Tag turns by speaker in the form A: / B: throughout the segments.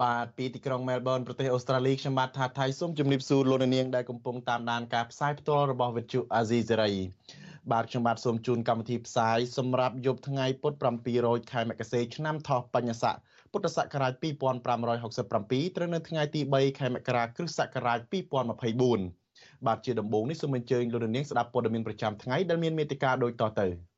A: បាទពីទីក្រុងមែលប៊នប្រទេសអូស្ត្រាលីខ្ញុំបាទថាថៃសូមជម្រាបសួរលោកនាងដែលកំពុងតាមដានការផ្សាយផ្ទាល់របស់វិទ្យុអាស៊ីសេរីបាទខ្ញុំបាទសូមជូនកម្មវិធីផ្សាយសម្រាប់យប់ថ្ងៃពុធ700ខែមករាឆ្នាំថោះបញ្ញស័កពុទ្ធសករាជ2567ត្រូវនៅថ្ងៃទី3ខែមករាគ្រិស្តសករាជ2024បាទជាដំបូងនេះសូមអញ្ជើញលោកនាងស្ដាប់ព័ត៌មានប្រចាំថ្ងៃដែលមានមេតិការដូចតទៅ។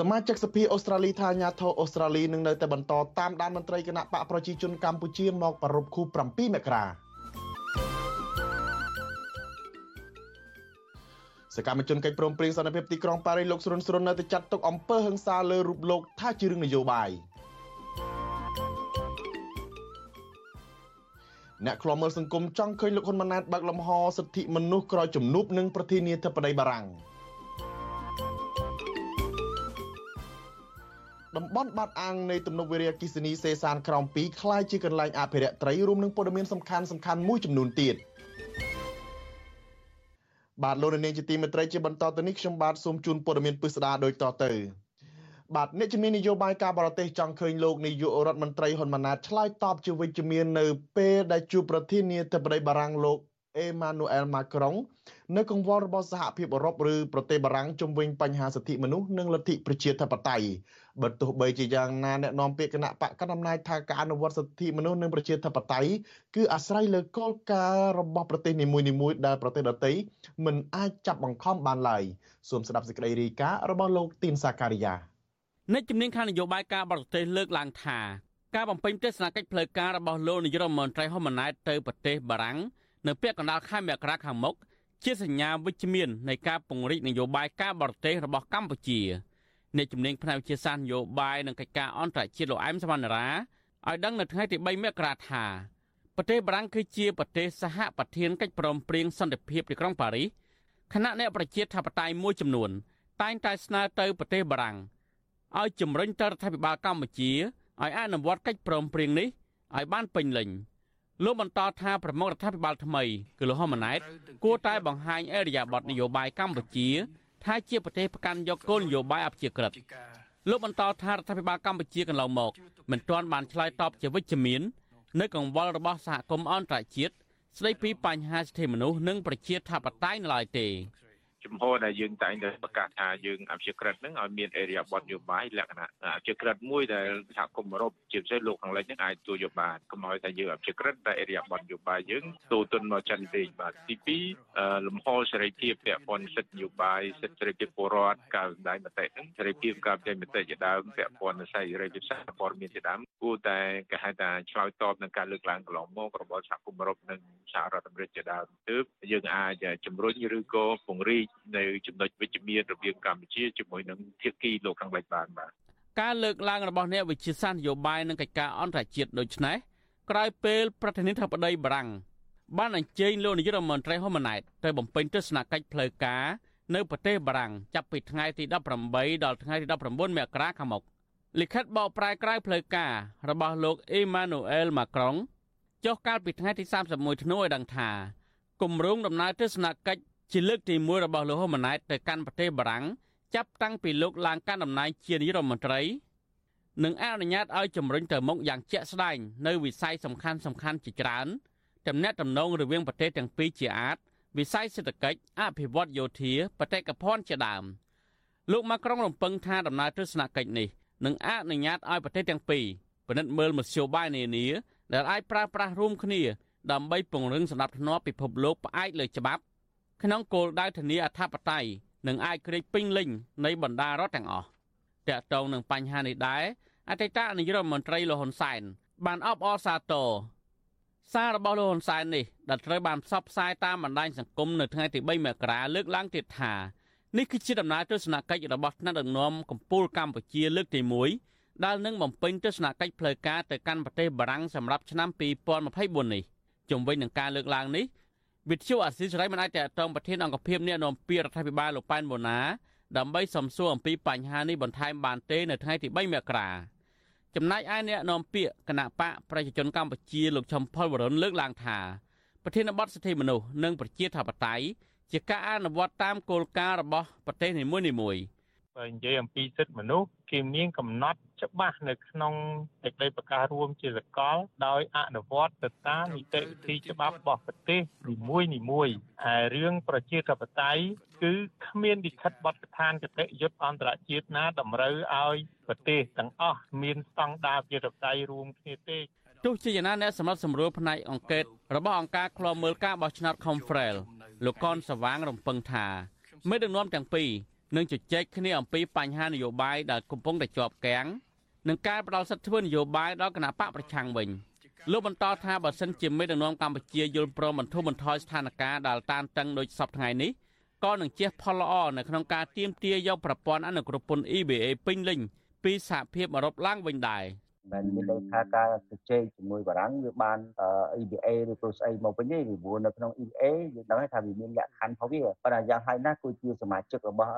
A: សមាជិកសភាអូស្ត្រាលីថាអាញាធរអូស្ត្រាលីនឹងនៅតែបន្តតាមដានមន្ត្រីគណៈបកប្រជាជនកម្ពុជាមកប្រពខូ7មករាសកម្មជនកិច្ចព្រមព្រៀងសន្តិភាពទីក្រុងប៉ារីសលោកស្រុនស្រុននៅតែចាត់ទុកអំពើហិង្សាលើរូបលោកថាជារឿងនយោបាយអ្នកខ្លាំមើលសង្គមចង់ឃើញលោកហ៊ុនម៉ាណែតបើកលំហសិទ្ធិមនុស្សក្រោយជំនួបនឹងប្រធានាធិបតីបារាំង។ តំបន់បាត់អាំងនៃទំនប់វារីអគ្គិសនីសេសានក្រោម2คล้ายជាកន្លែងអភិរក្សត្រីរួមនឹងព័ត៌មានសំខាន់សំខាន់មួយចំនួនទៀតបាទលោកនាងជាទីមេត្រីជាបន្តទៅនេះខ្ញុំបាទសូមជូនព័ត៌មានពិស្ដារដូចតទៅបាទអ្នកជំនាញនយោបាយការបរទេសចង់ឃើញលោកនាយករដ្ឋមន្ត្រីហ៊ុនម៉ាណែតឆ្លើយតបជាវិជ្ជមាននៅពេលដែលជួបប្រធានាធិបតីបារាំងលោក អេម៉ានូអែលម៉ាក្រុងនៅកង្វល់របស់សហភាពអឺរ៉ុបឬប្រទេសបារាំងជំវិញបញ្ហាសិទ្ធិមនុស្សនិងលទ្ធិប្រជាធិបតេយ្យបើទោះបីជាយ៉ាងណាអ្នកនាំពាក្យគណៈបកកណ្ដាលអំណាចថាការអនុវត្តសិទ្ធិមនុស្សនិងប្រជាធិបតេយ្យគឺអាស្រ័យលើគោលការណ៍របស់ប្រទេសនីមួយៗដែលប្រទេសដទៃមិនអាចចាប់បង្ខំបានឡើយសូមស្ដាប់សេចក្តីរាយការណ៍របស់លោកទីនសាការីយ៉ា
B: អ្នកជំនាញខាងនយោបាយការបរទេសលើកឡើងថាការបំពេញទស្សនកិច្ចផ្លូវការរបស់លោកនាយរដ្ឋមន្ត្រីហ៊ុនម៉ាណែតទៅប្រទេសបារាំង នៅពាក់កណ្ដាលខែមករាខាងមុខជាសញ្ញាវិជ្ជមាននៃការពង្រីកនយោបាយការបរទេសរបស់កម្ពុជាអ្នកជំនាញផ្នែកវិទ្យាសាស្ត្រនយោបាយនិងកិច្ចការអន្តរជាតិលោកអែមសវណ្ណរាឲ្យដឹងនៅថ្ងៃទី3មករាថាប្រទេសបារាំងគឺជាប្រទេសសហប្រធានកិច្ចព្រមព្រៀងសន្តិភាពទីក្រុងប៉ារីសគណៈអ្នកប្រជាធិបតេយ្យមួយចំនួន តែងតែស្នើទៅប្រទេសបារាំងឲ្យជំរុញទៅរដ្ឋាភិបាលកម្ពុជាឲ្យអនុវត្តកិច្ចព្រមព្រៀងនេះឲ្យបានពេញលេញ។ លោកបន្តថាប្រមុខរដ្ឋាភិបាលថ្មីគឺលោកហ៊ុនម៉ាណែតគួរតែបង្ហាញអរិយាប័ត្រនយោបាយកម្ពុជាថាជាប្រទេសប្រកាន់យកគោលនយោបាយអព្យាក្រឹតលោកបន្តថារដ្ឋាភិបាលកម្ពុជាកន្លងមកមិនទាន់បានឆ្លើយតបជាវិជ្ជមាននៅកង្វល់របស់សហគមន៍អន្តរជាតិស្ដីពីបញ្ហាសិទ្ធិមនុស្សនិងប្រជាធិបតេយ្យនៅឡើយទេ
C: ចំហដែលយើងតែងតែប្រកាសថាយើងអភិក្រិតនឹងឲ្យមានអេរីយ៉ាបតយោបាយលក្ខណៈអភិក្រិតមួយដែលសហគមន៍អឺរ៉ុបជាពិសេសលោកខាងលិចនឹងអាចទទួលយកបានកុំឲ្យតែយើងអភិក្រិតតែអេរីយ៉ាបតយោបាយយើងទូទុនមកចិនទេបាទទី2លំហសេរីភាពពាក់ព័ន្ធសិទ្ធិនយោបាយសិទ្ធិសេរីភាពពលរដ្ឋការសម្ដែងមតិនឹងសេរីភាពការចេញមតិជាដើមពាក់ព័ន្ធនឹងសេរីភាពសារព័ត៌មានជាដើមគួរតែគេហៅថាឆ្លើយតបនឹងការលើកឡើងកន្លងមករបស់សហគមន៍អឺរ៉ុបនិងសហរដ្ឋអាមេរិកជាដើមទើបយើងអាចជំរុញឬក៏ពង្រីកនៅចំណុចវិជ្ជមានរវាងកម្ពុជាជាមួយនឹងភាគីលោកខាងលិចបានបាទ
B: ការលើកឡើងរបស់អ្នកវិជាសាស្ត្រនយោបាយនិងកិច្ចការអន្តរជាតិដូចនេះក្រោយពេលប្រធានាធិបតីបារាំងបានអញ្ជើញលោកនាយករដ្ឋមន្ត្រីហ៊ុនម៉ាណែតទៅបំពេញទស្សនកិច្ចផ្លូវការនៅប្រទេសបារាំងចាប់ពីថ្ងៃទី18ដល់ថ្ងៃទី19មករាខាងមុខលិខិតបកប្រែក្រៅផ្លូវការរបស់លោកអេម៉ានូអែលម៉ាក្រុងចុះកាលពីថ្ងៃទី31ធ្នូឲ្យដឹងថាគម្រោងដំណើរទស្សនកិច្ច ជាលើកទី1របស់លោកហ៊ុនម៉ាណែតទៅកាន់ប្រទេសបារាំងចាប់តាំងពីលោកឡើងកាន់តំណែងជានាយរដ្ឋមន្ត្រីនិងអនុញ្ញាតឲ្យជំរុញទៅមុខយ៉ាងជាក់ស្ដែងនៅវិស័យសំខាន់សំខាន់ជាច្រើនទំនាក់ទំនងរវាងប្រទេសទាំងពីរជាអាចវិស័យសេដ្ឋកិច្ចអភិវឌ្ឍយោធាបេតិកភណ្ឌជាដើមលោកម៉ាក្រុងរំពឹងថាដំណើរទស្សនកិច្ចនេះនឹងអនុញ្ញាតឲ្យប្រទេសទាំងពីរពិនិត្យមើលមធ្យោបាយនានាដែលអាចប្រើប្រាស់រួមគ្នាដើម្បីពង្រឹងសន្តិភាពពិភពលោកផ្អែកលើច្បាប់ ក្នុងគោលដៅធានាអធិបតេយ្យនិងអាចក្រិចពេញលេញនៃបណ្ដារដ្ឋទាំងអស់តកតងនឹងបញ្ហានេះដែរអតីតនាយករដ្ឋមន្ត្រីលោកហ៊ុនសែនបានអបអរសាទរសាររបស់លោកហ៊ុនសែននេះដែលត្រូវបានផ្សព្វផ្សាយតាមបណ្ដាញសង្គមនៅថ្ងៃទី3មករាលើកឡើងទៀតថានេះគឺជាដំណើរទស្សនកិច្ចរបស់ថ្នាក់ដឹកនាំកម្ពុជាកម្ពុជាលើកទី1ដែលនឹងបំពេញទស្សនកិច្ចផ្លូវការទៅកាន់ប្រទេសបារាំងសម្រាប់ឆ្នាំ2024នេះជំវិញនឹងការលើកឡើងនេះ វិទ្យុអាស៊ីសេរីមិនអាចតតងប្រធានអង្គភិបអ្នកនាំពាក្យរដ្ឋាភិបាលលោកប៉ែនបូណាដើម្បីសំសួរអំពីបញ្ហានេះបន្ថែមបានទេនៅថ្ងៃទី3មករាចំណែកឯអ្នកនាំពាក្យគណៈបកប្រជាជនកម្ពុជាលោកឈឹមផលវរុនលើកឡើងថាប្រធានបទសិទ្ធិមនុស្សនិងប្រជាធិបតេយ្យជាការអនុវត្តតាមគោលការណ៍របស់ប្រទេសនីមួយៗ
D: បើនិយាយអំពីសិទ្ធិមនុស្សគេមានកំណត់ច្បាស់នៅក្នុងសេចក្តីប្រកាសរួមជាសកល ដោយអនុវត្តទៅតាមនីតិវិធីច្បាប់របស់ប្រទេសនីមួយនីមួយហើយរឿងប្រជាធិបតេយ្យគឺគ្មានលិខិតបទដ្ឋានគតិយុត្តអន្តរជាតិណាតម្រូវឲ្យប្រទេសទាំងអស់មានស្តង់ដារប្រជាធិបតេយ្យរួមគ្នាទេ
B: ទោះជាយ៉ាងណាអ្នកសម្រាប់សម្រួលផ្នែកអង្គការរបស់អង្គការឃ្លាំមើលការបោះឆ្នោត Confrel លោកកនសវាងរំពឹងថាមេដឹកនាំទាំងពីរ នឹងជជែកគ្នាអំពីបញ្ហានយោបាយដែលកំពុងតែជាប់គាំងនិងការផ្ដល់សិទ្ធិធ្វើនយោបាយដល់គណៈបកប្រឆាំងវិញលោកបន្តថាបើសិនជាមេដឹកនាំកម្ពុជាយល់ព្រមបន្ធូរបន្ថយស្ថានភាពដែលតានតឹងដូចសពថ្ងៃនេះក៏នឹងជះផលល្អនៅក្នុងការទៀមទាយកប្រព័ន្ធអនុគ្រោះពន្ធ EBA ពេញលេញពីសហភាពអឺរ៉ុបឡើងវិញដែរ។
E: មិនមានន័យថាការជជែកជាមួយបារាំងវាបាន EBA ឬក៏ស្អីមកវិញទេពីព្រោះនៅក្នុង EBA យើងដឹងថាវាមានលក្ខខណ្ឌរបស់វាប៉ុន្តែយ៉ាងហើយណាស់គឺជាសមាជិករបស់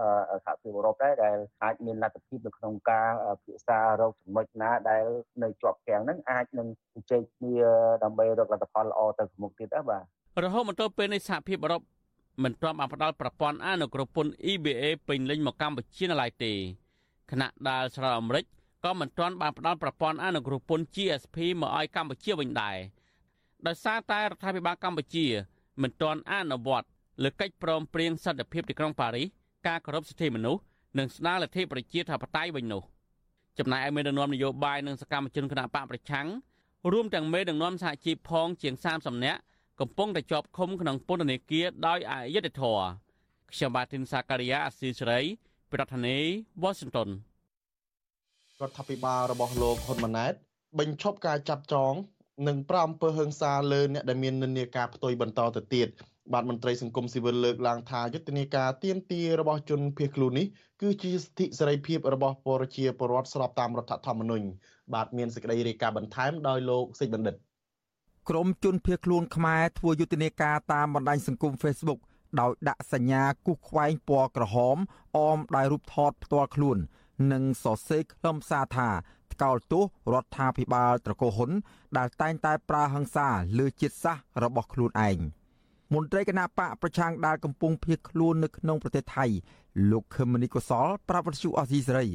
E: សហភាពអឺរ៉ុបដែរដែលអាចមានលទ្ធភាពនៅក្នុងការពិភាក្សារកចំណុចណាដែលនៅជាប់គាំងហ្នឹងអាចនឹងជជែកគ្នាដើម្បីរកលទ្ធផលល្អទៅមុខទៀតដែរបាទ
B: រហូតមកទល់ពេលនេះសហភាពអឺរ៉ុបមិនទាន់បានផ្ដល់ប្រព័ន្ធអនុគ្រោះពន្ធ EBA ពេញលេញមកកម្ពុជានៅឡើយទេខណៈដែលសហរដ្ឋអាមេរិក ក៏មិនទាន់បានផ្ដល់ប្រព័ន្ធអនុគ្រោះពន្ធ GSP មកឲ្យកម្ពុជាវិញដែរដោយសារតែរដ្ឋាភិបាលកម្ពុជា មិនទាន់អនុវត្តលើកិច្ចព្រមព្រៀងសន្តិភាពទីក្រុងប៉ារីសការគោរពសិទ្ធិមនុស្សនិងស្ដារលទ្ធិប្រជាធិបតេយ្យវិញនោះចំណែកឯមេដឹកនាំនយោបាយនិងសកម្មជនគណបកប្រឆាំងរួមទាំងមេដឹកនាំសហជីពផងជាង30នាក់កំពុងតែជាប់ឃុំក្នុងពន្ធនាគារដោយអយុត្តិធម៌ខ្ញុំបាទទីនសាការីយ៉ាអស៊ីសេរី ប្រធានាធិបតី Washington
A: រដ្ឋាភិបាលរបស់លោកហ៊ុនម៉ាណែតបញ្ឈប់ការចាប់ចង និងប្រាអំពើហិង្សាលើអ្នកដែលមាននិន្នាការផ្ទុយបន្តទៅទៀតបាទមន្ត្រីសង្គមស៊ីវិលលើកឡើងថាយុទ្ធនាការទៀមទារបស់ជនភៀសខ្លួននេះគឺជាសិទ្ធិសេរីភាពរបស់ប្រជាពលរដ្ឋស្របតាមរដ្ឋធម្មនុញ្ញបាទមានសេចក្តីរាយការណ៍បន្ថែមដោយលោកសេចបណ្ឌិត
F: ក្រមជនភៀសខ្លួនខ្មែរធ្វើយុទ្ធនាការតាមបណ្ដាញសង្គម Facebook ដោយដាក់សញ្ញាគូសខ្វែងពណ៌ក្រហមអមដោយរូបថតផ្ទាល់ខ្លួន និងសរសេរខ្លឹមសារថាថ្កោលទោសរដ្ឋាភិបាលត្រកូលហ៊ុនដែលតែងតែប្រើហិង្សាលើជាតិសាសន៍របស់ខ្លួនឯងមន្ត្រីគណៈបកប្រឆាំងដែលកំពុងភៀសខ្លួននៅក្នុងប្រទេសថៃលោកខឹមនីកុសលប្រាប់វិទ្យុអសីសេរី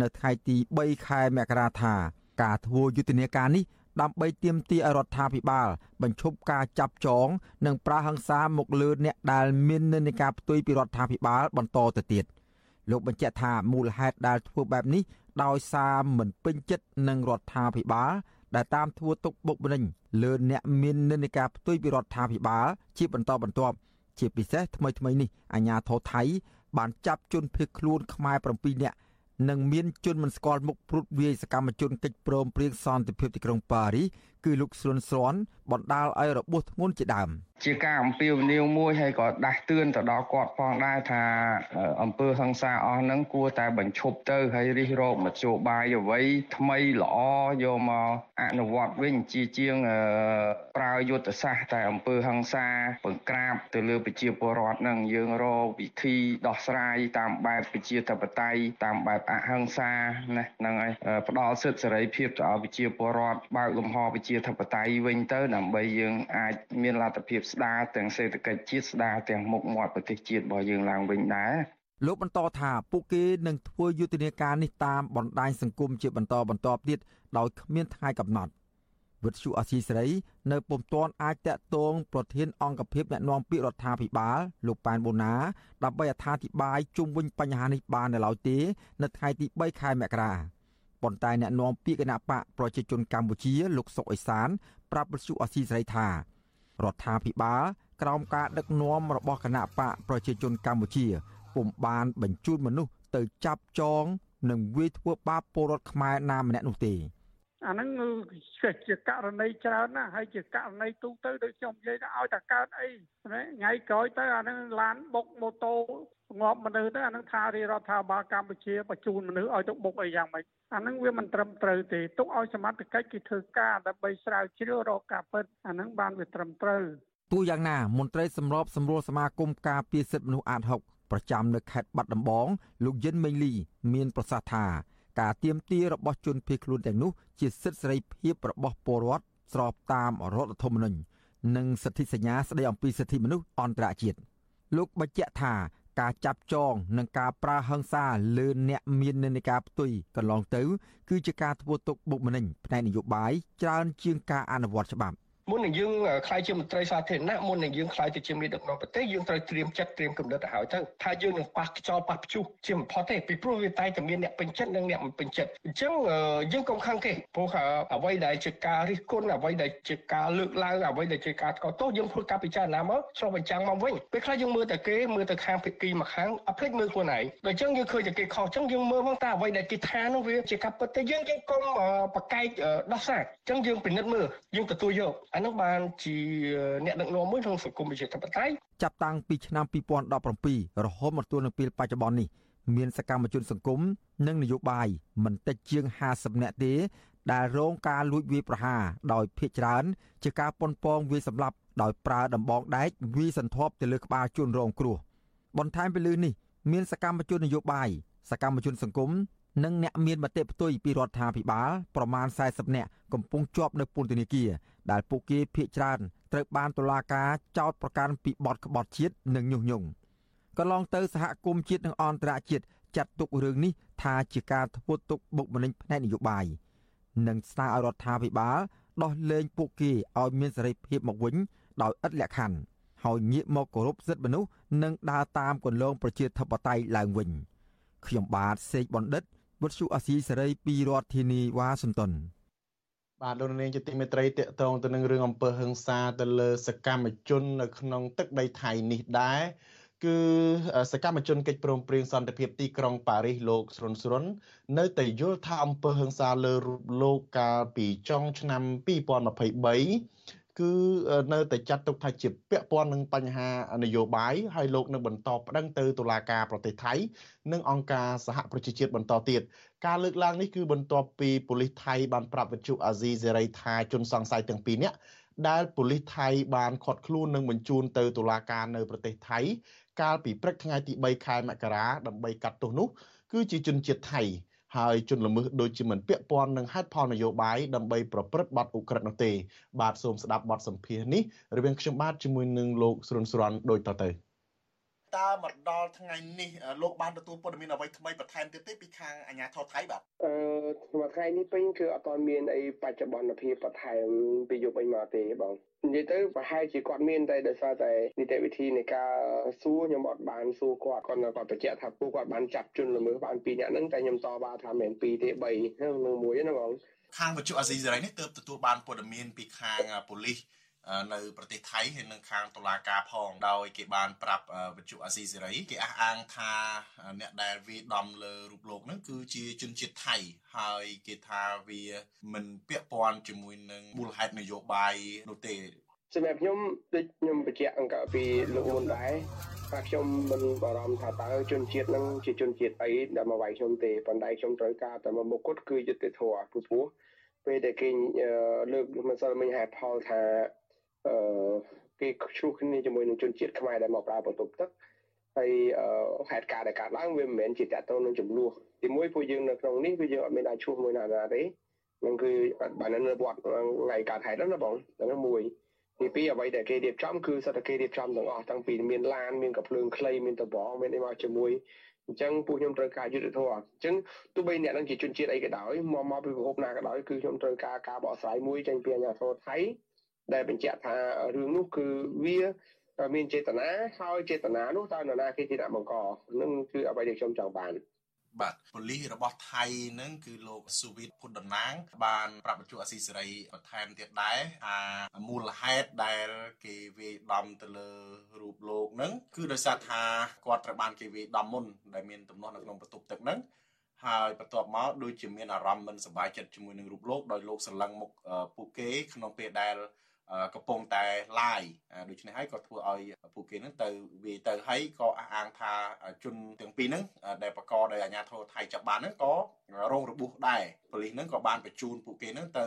F: នៅថ្ងៃទី3ខែមករាថាការធ្វើយុទ្ធនាការនេះដើម្បីទាមទារឲ្យរដ្ឋាភិបាល បញ្ឈប់ការចាប់ចង និងប្រើហិង្សាមកលើអ្នកដែលមាននិន្នាការផ្ទុយពីរដ្ឋាភិបាលបន្តទៅទៀត។ លោកបញ្ជាក់ថាមូលហេតុដែលធ្វើបែបនេះដោយសារមិនពេញចិត្តនឹងរដ្ឋាភិបាលដែលតាមធ្វើទុកបុកម្នេញលើអ្នកមាននិន្នាការផ្ទុយពីរដ្ឋាភិបាលជាបន្តបន្ទាប់ជាពិសេសថ្មីថ្មីនេះអាញាធរថៃ បានចាប់ជនភៀសខ្លួនខ្មែរ7នាក់និងមានជនមិនស្គាល់មុខព្រួតវាយសកម្មជនកិច្ចព្រមព្រៀងសន្តិភាពទីក្រុងប៉ារីសគឺលោកស្រុនស្រាន់បណ្ដាលឲ្យរបួសធ្ងន់ជាដើម។
G: ជាការអំពាវនាវមួយហើយក៏ដាស់តឿនទៅដល់គាត់ផងដែរថាអំពើហិង្សាអស់ហ្នឹងគួរតែបញ្ឈប់ទៅហើយរិះរកមធ្យោបាយអ្វីថ្មីល្អយកមកអនុវត្តវិញជាជាងប្រើយុទ្ធសាស្ត្រតែអំពើហិង្សាបង្ក្រាបទៅលើប្រជាពលរដ្ឋហ្នឹងយើងរកវិធីដោះស្រាយតាមបែបប្រជាធិបតេយ្យតាមបែបអហិង្សាណាហ្នឹងហើយផ្ដល់សិទ្ធិសេរីភាពទៅឲ្យប្រជាពលរដ្ឋបើកលំហប្រជាធិបតេយ្យវិញទៅដើម្បីយើងអាចមានលទ្ធភាពស្ដារទាំងសេដ្ឋកិច្ចជាតិស្ដារទាំងមុខមាត់ប្រទេសជាតិរបស់យើងឡើងវិញដែរ
F: លោកបន្តថាពួកគេនឹងធ្វើយុទ្ធនាការនេះតាមបណ្ដាញសង្គមជាបន្តបន្ទាប់ទៀតដោយគ្មានថ្ងៃកំណត់វិទ្យុអសីសេរីនៅពុំទាន់អាចតាក់ទងប្រធានអង្គភិបអ្នកណែនាំពាក្យរដ្ឋាភិបាលលោកប៉ែនបូណាដើម្បីអត្ថាធិប្បាយជុំវិញបញ្ហានេះបាននៅឡើយទេ នៅថ្ងៃទី3ខែមករាប៉ុន្តែអ្នកនាំពាក្យគណៈបកប្រជាជនកម្ពុជាលោកសុកអេសានប្រាប់វិទ្យុអសីសេរីថា រដ្ឋាភិបាលក្រោមការដឹកនាំរបស់គណៈបកប្រជាជនកម្ពុជាពុំបានបញ្ជូនមនុស្សទៅចាប់ចង និងវាយធ្វើបាបពលរដ្ឋខ្មែរណាម្នាក់នោះទេ
H: អាហ្នឹងជាករណីច្រើនណាស់ហើយជាករណីទូទៅដូចខ្ញុំនិយាយថាឲ្យតែកើតអីថ្ងៃក្រោយទៅអាហ្នឹងឡានបុកម៉ូតូងាប់មនុស្សទៅអានឹងថារាជរដ្ឋាភិបាលកម្ពុជាបញ្ជូនមនុស្សឲ្យទៅបុកអីយ៉ាងម៉េចអានឹងវាមិនត្រឹមត្រូវទេទុកឲ្យសមត្ថកិច្ចគេធ្វើការដើម្បីស្រាវជ្រាវរកការពិតអានឹងបានវាត្រឹមត្រូវ
F: ទូយ៉ាងណាមន្ត្រីសម្របសម្រួលសមាគមការពារសិទ្ធិមនុស្សអាត6ប្រចាំនៅខេត្តបាត់ដំបងលោកយិនមេងលី មានប្រសាសន៍ថា ការទៀមទារបស់ជនភៀសខ្លួនទាំងនោះជាសិទ្ធិសេរីភាពរបស់ពលរដ្ឋស្របតាមរដ្ឋធម្មនុញ្ញនិងសិទ្ធិសញ្ញាស្តីអំពីសិទ្ធិមនុស្សអន្តរជាតិលោកបញ្ជាក់ថាការចាប់ចងនិងការប្រើហិង្សាលើអ្នកមាននិន្នាការផ្ទុយកន្លងទៅ គឺជាការធ្វើទុកបុកម្នេញផ្នែកនយោបាយច្រើនជាងការអនុវត្តច្បាប់
I: មុននឹងយើងខ្លាយជាមន្ត្រីសាធារណៈមុននឹងយើងខ្លាយទៅជាមេដឹកនាំប្រទេសយើងត្រូវត្រៀមចិត្តត្រៀមគំនិតទៅហើយទៅថាយើងនឹងប៉ះខ្យល់ប៉ះព្យុះជាបំផុតទេពីព្រោះវាតែតែមានអ្នកពេញចិត្តនិងអ្នកមិនពេញចិត្តអញ្ចឹងយើងកុំខឹងគេព្រោះអ្វីដែលជាការរិះគន់អ្វីដែលជាការលើកឡើងអ្វីដែលជាការថ្កោលទោសយើងធ្វើការពិចារណាមកឆ្លុះបញ្ចាំងមកវិញពេលខ្លះយើងមើលតែគេមើលតែខាងភាគីមួយខាងអត់ភ្លេចមើលខ្លួនឯងដល់អញ្ចឹងយើងឃើញតែគេខុសអញ្ចឹងយើងមើលផងតើអ្វីដែលគេថានោះវាជាការពិតទេយើងយើងកុំប្រកែកដោះសារអញ្ចឹងយើងពិនិត្យមើលយើងទទួលយកអានោះបានជាអ្នកដឹកនាំមួយក្នុងសង្គមប្រជាធិបតេយ្យ
F: ចាប់តាំងពីឆ្នាំ2017រហូតមកទល់នឹងពេលបច្ចុប្បន្ននេះមានសកម្មជនសង្គមនិងនយោបាយមិនតិចជាង50នាក់ទេដែលរងការលួចវាយប្រហារដោយភ ieck ច្រើនជាការប៉ុនប៉ងវាយសម្លាប់ដោយប្រើដំបងដែកវាយសន្ធាប់ទៅលើក្បាលជនរងគ្រោះបន្ថែមពីលើនេះមានសកម្មជននយោបាយសកម្មជនសង្គម និងអ្នកមានមតិផ្ទុយពីរដ្ឋាភិបាលប្រមាណ40នាក់កំពុងជាប់នៅពន្ធនាគារដែលពួកគេភ័យច្រើនត្រូវបានតុលាការចោទប្រកាន់ពីបទក្បត់ជាតិនិងញុះញង់កន្លងទៅសហគមន៍ជាតិនិងអន្តរជាតិចាត់ទុករឿងនេះថាជាការធ្វើទុកបុកម្នេញផ្នែកនយោបាយនិងស្នើឲ្យរដ្ឋាភិបាលដោះលែងពួកគេឲ្យមានសេរីភាពមកវិញដោយឥតលក្ខខណ្ឌហើយងាកមកគោរពសិទ្ធិមនុស្សនិងដើរតាមគន្លងប្រជាធិបតេយ្យឡើងវិញខ្ញុំបាទសេកបណ្ឌិត វុទ្ធុអាស៊ីសេរីពីរដ្ឋធានីវ៉ាស៊ីនតោន
A: បាទលោកនាងជាទីមេត្រីតកតងទៅនឹងរឿងអំពើហិង្សាទៅលើសកម្មជន នៅក្នុងទឹកដីថៃនេះដែរគឺសកម្មជនកិច្ចព្រមព្រៀងសន្តិភាពទីក្រុងប៉ារីសលោកស្រុនស្រុននៅតែយល់ថាអំពើហិង្សាលើរូបលោកកាលពីចុងឆ្នាំ2023 គឺនៅតែចាត់ទុកថាជាពាក់ព័ន្ធនឹងបញ្ហានយោបាយហើយលោកនឹងបន្តប្តឹងទៅតុលាការប្រទេសថៃ និងអង្គការសហប្រជាជាតិបន្តទៀតការលើកឡើងនេះគឺបន្ទាប់ពីប៉ូលីសថៃបានប្រាប់វិទ្យុអាស៊ីសេរីថាជនសង្ស័យទាំងពីរនាក់ដែលប៉ូលីសថៃបានឃាត់ខ្លួននិងបញ្ជូនទៅតុលាការនៅប្រទេសថៃ កាលពីព្រឹកថ្ងៃទី3ខែមករាដើម្បីកាត់ទោសនោះគឺជាជនជាតិថៃ ហើយជនល្មើសដូចជាមិនពាក់ព័ន្ធនឹងហេតុផលនយោបាយដើម្បីប្រព្រឹត្តបទឧក្រិដ្ឋនោះទេ បាទសូមស្ដាប់បទសម្ភាសន៍នេះរវាងខ្ញុំបាទជាមួយនឹងលោកស្រុនស្រាន់ដូចតទៅ តើមកដល់ថ្ងៃនេះលោកបានទទួលព័ត៌មានអ្វីថ្មីបន្ថែមទៀតទេពីខាងអាជ្ញាធរថៃបាទ
J: អឺមួយថ្ងៃនេះពេញគឺអត់ទាន់មានអីបច្ចុប្បន្នភាពបន្ថែមពីយុគអីមកទេបងនិយាយទៅប្រហែលជាគាត់មានតែដោយសារតែនីតិវិធីនៃការសួរខ្ញុំអត់បានសួរគាត់គាត់គាត់បញ្ជាក់ថាពួកគាត់បានចាប់ជនល្មើសបាន2នាក់ហ្នឹងតែខ្ញុំតបថាមិនមែន2ទេ3ហ្នឹងមួយណាបង
A: ខាងវិទ្យុអាស៊ីសេរីនេះទើបទទួលបានព័ត៌មានពីខាងប៉ូលីស នៅប្រទេសថៃហើយនឹងខាងតុលាការផងដោយគេបានប្រាប់វិទ្យុអាស៊ីសេរីគេអះអាងថាអ្នកដែលវាដំលើរូបលោកហ្នឹងគឺជាជនជាតិថៃហើយគេថាវាមិនពាក់ព័ន្ធជាមួយនឹងមូលហេតុនយោបាយនោះទេ
J: សម្រាប់ខ្ញុំដូចខ្ញុំបញ្ជាក់អង្គពីលោកមុនដែរថាខ្ញុំមិនបារម្ភថាតើជនជាតិនឹងជាជនជាតិអីដែលមកវាយខ្ញុំទេប៉ុន្តែខ្ញុំត្រូវការតែមកមុខគត់គឺយុត្តិធម៌ព្រោះពេលដែលគេលើកមិនសិលមិញហេតុផលថា អឺគេឆ្លោះគ្នាជាមួយនឹងជនជាតិខ្មែរដែលមកប្រើបន្ទប់ទឹកហើយហេតុការណ៍ដែលកើតឡើងវាមិនមែនជាតកតងនឹងចំនួនទីមួយពួកយើងនៅក្នុងនេះគឺយើងអត់មានអាចឈ្មោះមួយណាណាទេនឹងគឺបាននៅវត្តថ្ងៃកើតហេតុហ្នឹងណាបងហ្នឹងមួយទីពីរអ្វីដែលគេរៀបចំគឺសិតតែគេរៀបចំទាំងអស់តាំងពីមានឡានមានកាភ្លើងខ្លីមានតបងមានអីមកជាមួយអញ្ចឹងពួកខ្ញុំត្រូវការយុទ្ធធម៌អញ្ចឹងទោះបីអ្នកនឹងជាជនជាតិអីក៏ដោយមកមកពីប្រភពណាក៏ដោយគឺខ្ញុំត្រូវការការបកស្រាយមួយចេញពីអាជ្ញាធរថៃ ដែលបញ្ជាក់ថារឿងនោះគឺវាមានចេតនាហើយចេតនានោះតើនរណាគេជាអ្នកបង្កនឹងគឺអ្វីដែលខ្ញុំចង់បាន
A: បាទប៉ូលីសរបស់ថៃនឹងគឺលោកស៊ូវីតពុតដណាង បានប្រាប់បញ្ជាអស៊ីសេរីបន្ថែមទៀតដែរថាមូលហេតុដែលគេវាយដំទៅលើរូបលោកនឹងគឺដោយសារថាគាត់ត្រូវបានគេវាយដំមុនដែលមានទំនាស់នៅក្នុងបន្ទប់ទឹកនឹងហើយបន្ទាប់មកដូចជាមានអារម្មណ៍មិនសប្បាយចិត្តជាមួយនឹងរូបលោកដោយលោកសន្លឹងមុខពួកគេក្នុងពេលដែល កំពុងតែ live ដូច្នេះហើយក៏ធ្វើឲ្យពួកគេនឹងទៅវាទៅហើយក៏អះអាងថាជនទាំងពីរហ្នឹងដែលបកកដោយអាជ្ញាធរថៃចាប់បានហ្នឹងក៏រងរបួសដែរប៉ូលីសហ្នឹងក៏បានបញ្ជូនពួកគេហ្នឹងទៅ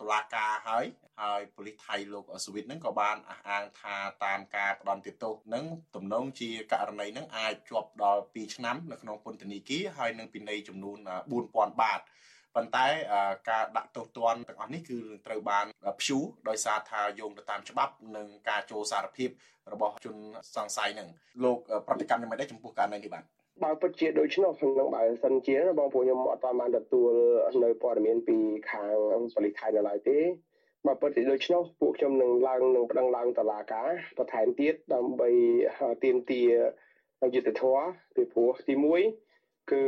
A: តុលាការហើយហើយប៉ូលីសថៃលោកសវិតហ្នឹងក៏បានអះអាងថាតាមការផ្ដន់ទោសហ្នឹងទំនងជាករណីហ្នឹងអាចជាប់ដល់2ឆ្នាំនៅក្នុងពន្ធនាគារហើយនឹងពិន័យចំនួន4000បាត ប៉ុន្តែការដាក់ទោសទណ្ឌទាំងអស់នេះគឺត្រូវបានព្យួរដោយសារថាយោងទៅតាមច្បាប់និងការចូលសារភាពរបស់ជនសង្ស័យនឹងលោកប្រតិកម្មយ៉ាងម៉េចដែរចំពោះករណីនេះបាទ
J: បើពិតជាដូច្នោះក្នុងបើសិនជាបងប្អូនខ្ញុំអត់បានទទួលនៅព័ត៌មានពីខាងប៉ូលីសថៃនៅឡើយទេបើពិតជាដូច្នោះពួកខ្ញុំនឹងឡើងនឹងប្តឹងឡើងតុលាការបន្ថែមទៀតដើម្បីទាមទារយុត្តិធម៌ពីព្រោះទី1 គឺ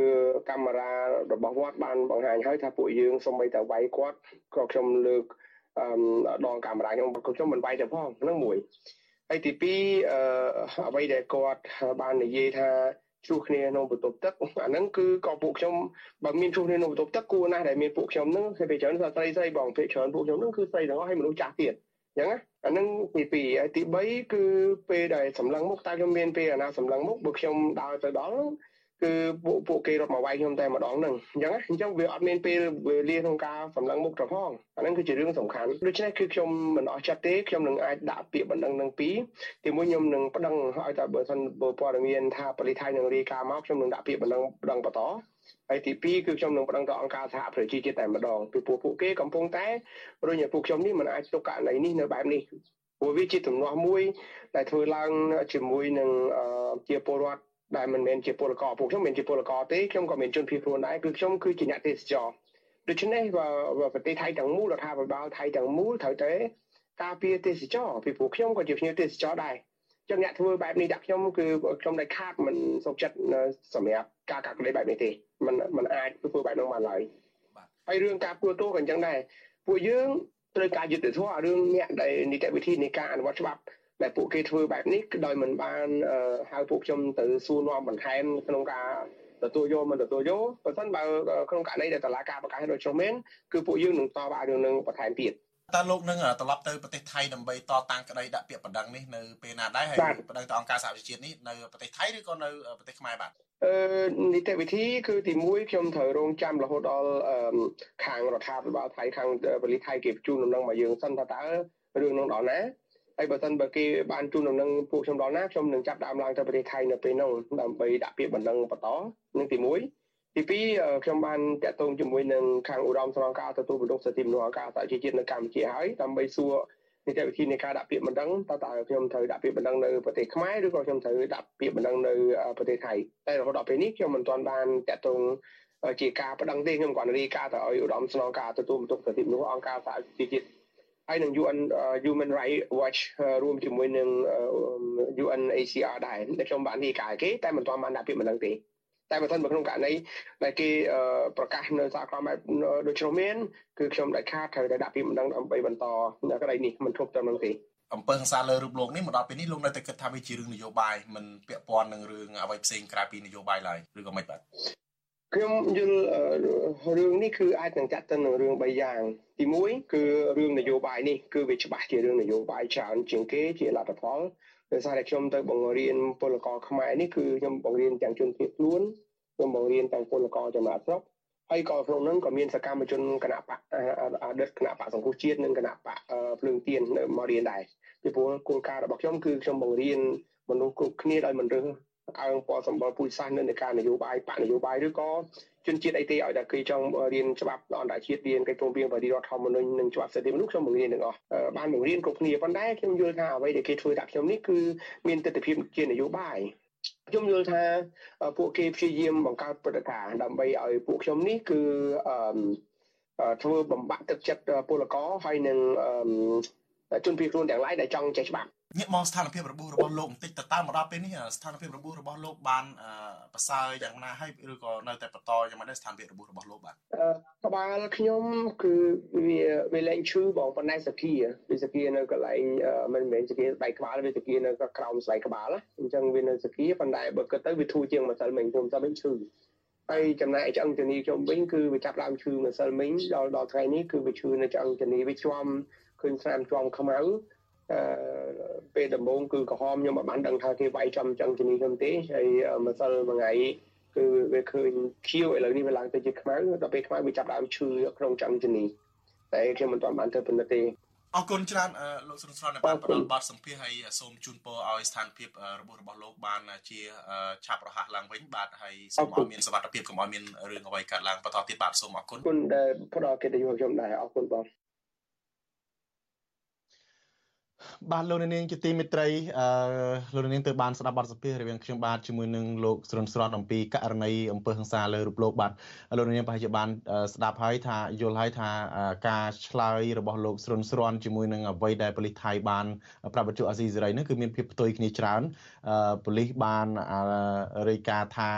J: កាមេរ៉ារបស់វត្តបានបង្ហាញហើយថាពួកយើងសូម្បីតែវាយគាត់ក៏ខ្ញុំលើកអឺដងកាមេរ៉ាខ្ញុំខ្ញុំមិនវាយទេផងហ្នឹងមួយហើយទី2អឺអ្វីដែលគាត់បាននិយាយថាជួសគ្នាក្នុងបន្ទប់ទឹកអាហ្នឹងគឺក៏ពួកខ្ញុំបើមានជួសគ្នាក្នុងបន្ទប់ទឹកគួរណាស់ដែលមានពួកខ្ញុំហ្នឹងគេពេលច្រើនស្រីស្រីបងពេលច្រើនពួកខ្ញុំហ្នឹងគឺស្រីទាំងអស់ហើយមនុស្សចាស់ទៀតអញ្ចឹងណាអាហ្នឹងទី2ហើយទី3គឺពេលដែលសម្លឹងមុខតើខ្ញុំមានពេលអាណាសម្លឹងមុខបើខ្ញុំដើរទៅដល់ គឺពួកពួកគេរត់មកវាយខ្ញុំតែម្ដងហ្នឹងអញ្ចឹងអញ្ចឹងវាអត់មានពេលវេលាក្នុងការសម្លឹងមុខទៅផងអាហ្នឹងគឺជារឿងសំខាន់ដូច្នេះគឺខ្ញុំមិនអស់ចិត្តទេខ្ញុំនឹងអាចដាក់ពាក្យបណ្ដឹងនឹងពីរទីមួយខ្ញុំនឹងប្តឹងឲ្យតែបើសិនព័ត៌មានថាបរិថៃនឹងរាយការណ៍មកខ្ញុំនឹងដាក់ពាក្យបណ្ដឹងប្តឹងបន្តហើយទី2គឺខ្ញុំនឹងប្តឹងទៅអង្គការសហប្រជាជាតិតែម្ដងពីព្រោះពួកគេកំពុងតែរុញឲ្យពួកខ្ញុំនេះមិនអាចទុកករណីនេះនៅបែបនេះព្រោះវាជាទំនាស់មួយដែលធ្វើឡើងជាមួយនឹងជាពលរដ្ឋ ដែលមិនមែនជាពលករពួកខ្ញុំមិនជាពលករទេខ្ញុំក៏មានជនភៀសខ្លួនដែរគឺខ្ញុំគឺជាអ្នកទេសចរដូច្នេះប្រទេសថៃទាំងមូលរដ្ឋាភិបាលថៃទាំងមូលត្រូវតែការពារទេសចរពីព្រោះខ្ញុំក៏ជាភ្ញៀវទេសចរដែរចឹងអ្នកធ្វើបែបនេះដាក់ខ្ញុំគឺខ្ញុំដែលខាតមិនសុខចិត្តសម្រាប់ការកាត់ក្តីបែបនេះទេมันมันអាចធ្វើបែបនោះបានឡើយហើយរឿងការពួរទោសក៏អញ្ចឹងដែរពួកយើងត្រូវការយុត្តិធម៌រឿងអ្នកដែលនីតិវិធីនៃការអនុវត្តច្បាប់ ដែលពួកគេធ្វើបែបនេះគឺដោយមិនបានហៅពួកខ្ញុំទៅសួរនាំបន្ថែមក្នុងការទទួលយកមិនទទួលយកបើមិនបើក្នុងករណីដែលតឡាការប្រកាសដូចនោះមែនគឺពួកយើងនឹងតបអារឿងនឹងបន្ថែមទៀត
A: តើលោកនឹងត្រឡប់ទៅប្រទេសថៃដើម្បីតតាំងក្តីដាក់ពាក្យបណ្ដឹងនេះនៅពេលណាដែរហើយបណ្ដឹងទៅអង្គការសហប្រជាជាតិនេះនៅប្រទេសថៃឬក៏នៅប្រទេសខ្មែរបាទ
J: អឺនីតិវិធីគឺទី1ខ្ញុំត្រូវរងចាំរហូតដល់ខាងរដ្ឋាភិបាលថៃខាងប៉ូលីសថៃគេបញ្ជូនដំណឹងមកយើងសិនថាតើរឿងនឹងដល់ណា ហើយបើសិនបើគេបានជូនដំណឹងពួកខ្ញុំដល់ណាខ្ញុំនឹងចាប់ដើមឡើងទៅប្រទេសថៃនៅពេលនោះដើម្បីដាក់ពាក្យបណ្ដឹងបន្តនឹងទី1ទី2ខ្ញុំបានតាក់ទងជាមួយនឹងខាងឧត្តមស្នងការទទួលបន្ទុកសិទ្ធិមនុស្សអង្គការសហជីវជាតិនៅកម្ពុជាហើយដើម្បីសួរនីតិវិធីនៃការដាក់ពាក្យបណ្ដឹងតើតើខ្ញុំត្រូវដាក់ពាក្យបណ្ដឹងនៅប្រទេសខ្មែរឬក៏ខ្ញុំត្រូវដាក់ពាក្យបណ្ដឹងនៅប្រទេសថៃតែរហូតដល់ពេលនេះខ្ញុំមិនទាន់បានតាក់ទងជាការបណ្ដឹងទេខ្ញុំគ្រាន់តែរាយការណ៍ទៅឲ្យឧត្តមស្នងការទទួលបន្ទុកសិទ្ធិមនុស្សអង្គការសហជីវជាតិ ហើយនឹង UN Human Rights Watch រួមជាមួយនឹង UNHCR ដែរដែលខ្ញុំបានរាយការណ៍គេតែមិនទាន់បានដាក់ពាក្យមិនដឹងទេតែបើមិនក្នុងករណីដែលគេប្រកាសនៅសហគមន៍បែបដូចនោះមានគឺខ្ញុំដាច់ខាតត្រូវតែដាក់ពាក្យមិនដឹងដើម្បីបន្តនៅកន្លែងនេះមិនធប់ទៅនឹងទេ
A: អំពើហិង្សាលើរូបលោកនេះមកដល់ពេលនេះលោកនៅតែគិតថាវាជារឿងនយោបាយមិនពាក់ព័ន្ធនឹងរឿងអ្វីផ្សេងក្រៅពីនយោបាយឡើយឬក៏មិនបាទ
J: ខ្ញុំយល់រឿងនេះគឺអាចនឹងចាត់ទៅនឹងរឿង3យ៉ាងទី1គឺរឿងនយោបាយនេះគឺវាច្បាស់ជារឿងនយោបាយច្រើនជាងគេជាលទ្ធផលដោយសារតែខ្ញុំទៅបង្រៀនពលករខ្មែរនេះគឺខ្ញុំបង្រៀនទាំងជនភៀសខ្លួនខ្ញុំបង្រៀនទាំងពលករចំណាក់ស្រុកហើយក៏ក្នុងនោះក៏មានសកម្មជនគណៈបកអតីតគណៈបកសង្គ្រោះជាតិនិងគណៈបកភ្លើងទៀនមករៀនដែរពីព្រោះគោលការណ៍របស់ខ្ញុំគឺខ្ញុំបង្រៀនមនុស្សគ្រប់គ្នាដោយមិនរើស អើងពណ៌សម្បល់ពូជសាសន៍នៅនៃការនយោបាយបកនយោបាយឬក៏ជនជាតិអីទេឲ្យតែគេចង់រៀនច្បាប់អន្តរជាតិរៀនកិច្ចព្រមព្រៀងបរិរដ្ឋធម្មនុញ្ញនិងច្បាប់សិទ្ធិមនុស្សខ្ញុំបង្រៀនទាំងអស់បានបង្រៀនគ្រប់គ្នាប៉ុន្តែខ្ញុំយល់ថាអ្វីដែលគេធ្វើដាក់ខ្ញុំនេះគឺមានទស្សនវិជ្ជាជានយោបាយខ្ញុំយល់ថាពួកគេព្យាយាមបង្កើតព្រឹត្តិការណ៍ដើម្បីឲ្យពួកខ្ញុំនេះគឺអឺធ្វើបំបាក់ទឹកចិត្តពលករហើយនឹង ជនភៀសខ្លួនទាំងឡាយដែលចង់ចេះច្បាប់
A: ងាកមកស្ថានភាពរបួសរបស់លោកបន្តិចតើតើមកដល់ពេលនេះស្ថានភាពរបួសរបស់លោកបានប្រសើរយ៉ាងណាហើយឬក៏នៅតែបន្តយ៉ាងម៉េចដែរស្ថានភាពរបួសរបស់លោកបាទ
J: ក្បាលខ្ញុំគឺវាវាលែងឈឺបងប៉ុន្តែសគាវាសគានៅកន្លែងមិនមែនសគាដៃក្បាលវាសគានៅក្រោមស្បែកក្បាលអញ្ចឹងវានៅសគាប៉ុន្តែបើគិតទៅវាធូរជាងម្សិលមិញខ្ញុំតែមិនឈឺហើយចំណែកឆ្អឹងជំនីខ្ញុំវិញគឺវាចាប់ដើមឈឺម្សិលមិញដល់ដល់ថ្ងៃនេះគឺវាឈឺនៅឆ្អឹងជំនីវាជាប់ ឃើញស្នាមជាប់ខ្មៅអឺពេលដំបូងគឺក្រហមខ្ញុំមិនបានដឹងថាគេវាយចំឆ្អឹងជំនីខ្ញុំទេហើយម្សិលមួយថ្ងៃគឺវាឃើញខៀវឥឡូវនេះវាឡើងទៅជាខ្មៅដល់ពេលខ្មៅវាចាប់ដើមឈឺក្នុងឆ្អឹងជំនីតែខ្ញុំមិនទាន់បានទៅពិនិត្យទេ
K: អរគុណច្រើនលោកសុនស្រនបានផ្ដល់បទសម្ភាសន៍ហើយសូមជូនពរឲ្យស្ថានភាពរបស់របស់លោកបានជាឆាប់រហ័សឡើងវិញបាទហើយសូមឲ្យមានសុវត្ថិភាពកុំឲ្យមានរឿងអ្វីកើតឡើងបន្តទៀតបាទសូមអរគុណ
J: គុណដែលផ្ដល់កិត្តិយសខ្ញុំដែរអរគុណបង
A: បាទលោកនាងជាទីមេត្រីអឺលោកនាងទៅបានស្ដាប់បទសម្ភាសន៍រវាងខ្ញុំបាទជាមួយនឹងលោកស្រុនស្រន់អំពីករណីអំពើហិង្សាលើរូបលោកបាទលោកនាងប្រហែលជាបានស្ដាប់ហើយថាយល់ហើយថាការឆ្លើយរបស់លោកស្រុនស្រន់ជាមួយនឹងអ្វីដែលប៉ូលីសថៃបានប្រាប់បច្ចុប្បន្នអាស៊ីសេរីនេះគឺមានភាពផ្ទុយគ្នាច្រើនប៉ូលីសបានរាយការណ៍ថា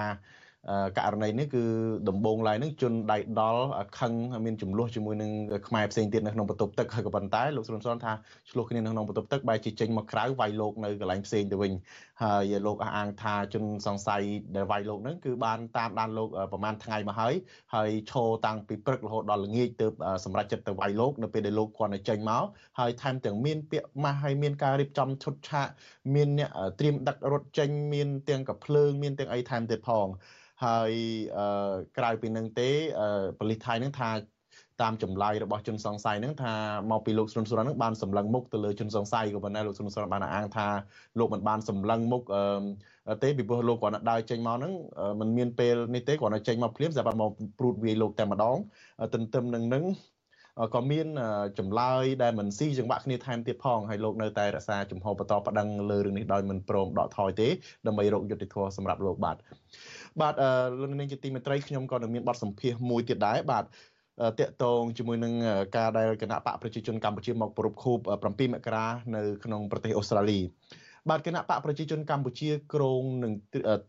A: ករណីនេះគឺដំបងឡើយនឹងជន់ដៃដល់ខឹងមានចំនួនជាមួយនឹងខ្មែរផ្សេងទៀតនៅក្នុងបន្ទប់ទឹកហើយក៏ប៉ុន្តែលោកស្រុនសនថាឆ្លោះគ្នានៅក្នុងបន្ទប់ទឹកបែរជាចេញមកក្រៅវាយលោកនៅកន្លែងផ្សេងទៅវិញ ហើយលោកអះអាងថាជនសង្ស័យដែលវាយលោកនឹងគឺបានតាមដានលោកប្រហែលថ្ងៃមកហើយហើយឈរតាំងពីព្រឹករហូតដល់ល្ងាចទើបសម្រាប់ចិត្តទៅវាយលោកនៅពេលដែលលោកគាត់នៅចេញមកហើយថែមទាំងមានពាក្យម៉ាស់ហើយមានការរៀបចំឈុតឆាកមានអ្នកត្រៀមដឹករថចេញមានទាំងកភ្លើងមានទាំងអីថែមទៀតផងហើយក្រៅពីនឹងទេប៉ូលីសថៃនឹងថា តាមចម្លើយរបស់ជនសង្ស័យហ្នឹងថាមកពីលោកស្រុនស្រុនហ្នឹងបានសម្លឹងមុខទៅលើជនសង្ស័យក៏ប៉ុន្តែលោកស្រុនស្រុនបានអាងថាលោកមិនបានសម្លឹងមុខទេពីព្រោះលោកគាត់ដើរចេញមកហ្នឹងมันមានពេលនេះទេគាត់នៅចេញមកភ្លាមសម្រាប់មកព្រួតវាយលោកតែម្ដងទន្ទឹមនឹងនឹងក៏មានចម្លើយដែលមិនស៊ីចង្វាក់គ្នាថែមទៀតផងហើយលោកនៅតែរក្សាជំហរបន្តប្តឹងលើរឿងនេះដោយមិនព្រមដកថយទេដើម្បីរកយុត្តិធម៌សម្រាប់លោកបាទបាទលោកនាងជាទីមេត្រីខ្ញុំក៏នឹងមានបទសម្ភាសន៍មួយទៀតដែរបាទ តកតងជាមួយនឹងការដែលគណៈបកប្រជាជនកម្ពុជាមកប្រពខូប7មករានៅក្នុងប្រទេសអូស្ត្រាលីបាទគណៈបកប្រជាជនកម្ពុជាក្រងនឹង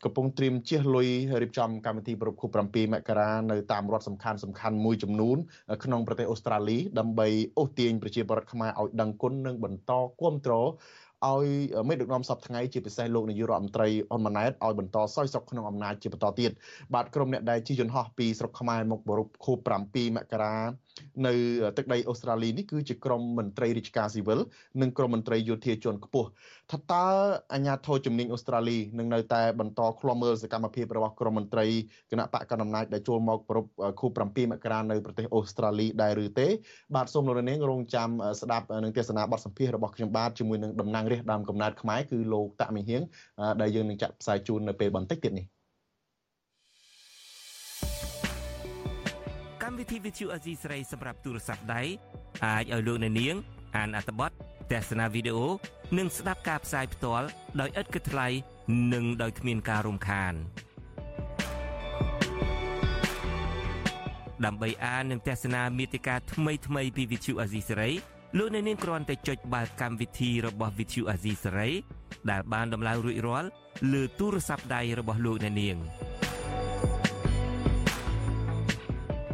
A: កំពុងត្រៀមជះលុយរៀបចំកម្មវិធីប្រពខូប7មករានៅតាមរដ្ឋសំខាន់សំខាន់មួយចំនួនក្នុងប្រទេសអូស្ត្រាលីដើម្បីអូសទាញប្រជាពលរដ្ឋខ្មែរឲ្យដឹងគុណនិងបន្តគ្រប់គ្រង ឲ្យមេដឹកនាំសពថ្ងៃជាពិសេសលោកនាយករដ្ឋមន្ត្រីអ៊ុនម៉ាណែតឲ្យបន្តសោយសុខក្នុងអំណាចជាបន្តទៀតបាទក្រុមអ្នកដែលជិះយន្តហោះពីស្រុកខ្មែរមកបរុបខួប7មករា នៅទឹកដីអូស្ត្រាលីនេះគឺជាក្រុមមន្ត្រីរាជការស៊ីវិលនិងក្រុមមន្ត្រីយោធាជាន់ខ្ពស់ថាតើអាញាធរជំនាញអូស្ត្រាលីនឹងនៅតែបន្តឃ្លាំមើលសកម្មភាពរបស់ក្រុមមន្ត្រីគណៈបកកណ្ដាលអំណាចដែលចូលមកប្រពខួប7មករានៅប្រទេសអូស្ត្រាលីដែរឬទេបាទសូមលោកនាងរងចាំស្ដាប់នឹងទេសនាបទសម្ភាសរបស់ខ្ញុំបាទជាមួយនឹងតំណាងរាស្ត្រដើមកំណើតខ្មែរគឺលោកតាក់មីហៀងដែលយើងនឹងចាក់ផ្សាយជូននៅពេលបន្តិចទៀតនេះ
L: កម្មវិធី Vithu Azizi ស្រីសម្រាប់ទូរស័ព្ទដៃអាចឲ្យលោកអ្នកនាង អានអត្ថបទទស្សនាវីដេអូនិងស្ដាប់ការផ្សាយផ្ទាល់ដោយឥតគិតថ្លៃនិងដោយគ្មានការរំខានដើម្បីអាននិងទស្សនាមេតិការថ្មីថ្មីពី Vithu Azizi ស្រីលោកអ្នកនាងគ្រាន់តែចុចបាល់កម្មវិធីរបស់ Vithu Azizi សេរីដែលបានដំឡើងរួចរាល់លើទូរស័ព្ទដៃរបស់លោកអ្នកនាង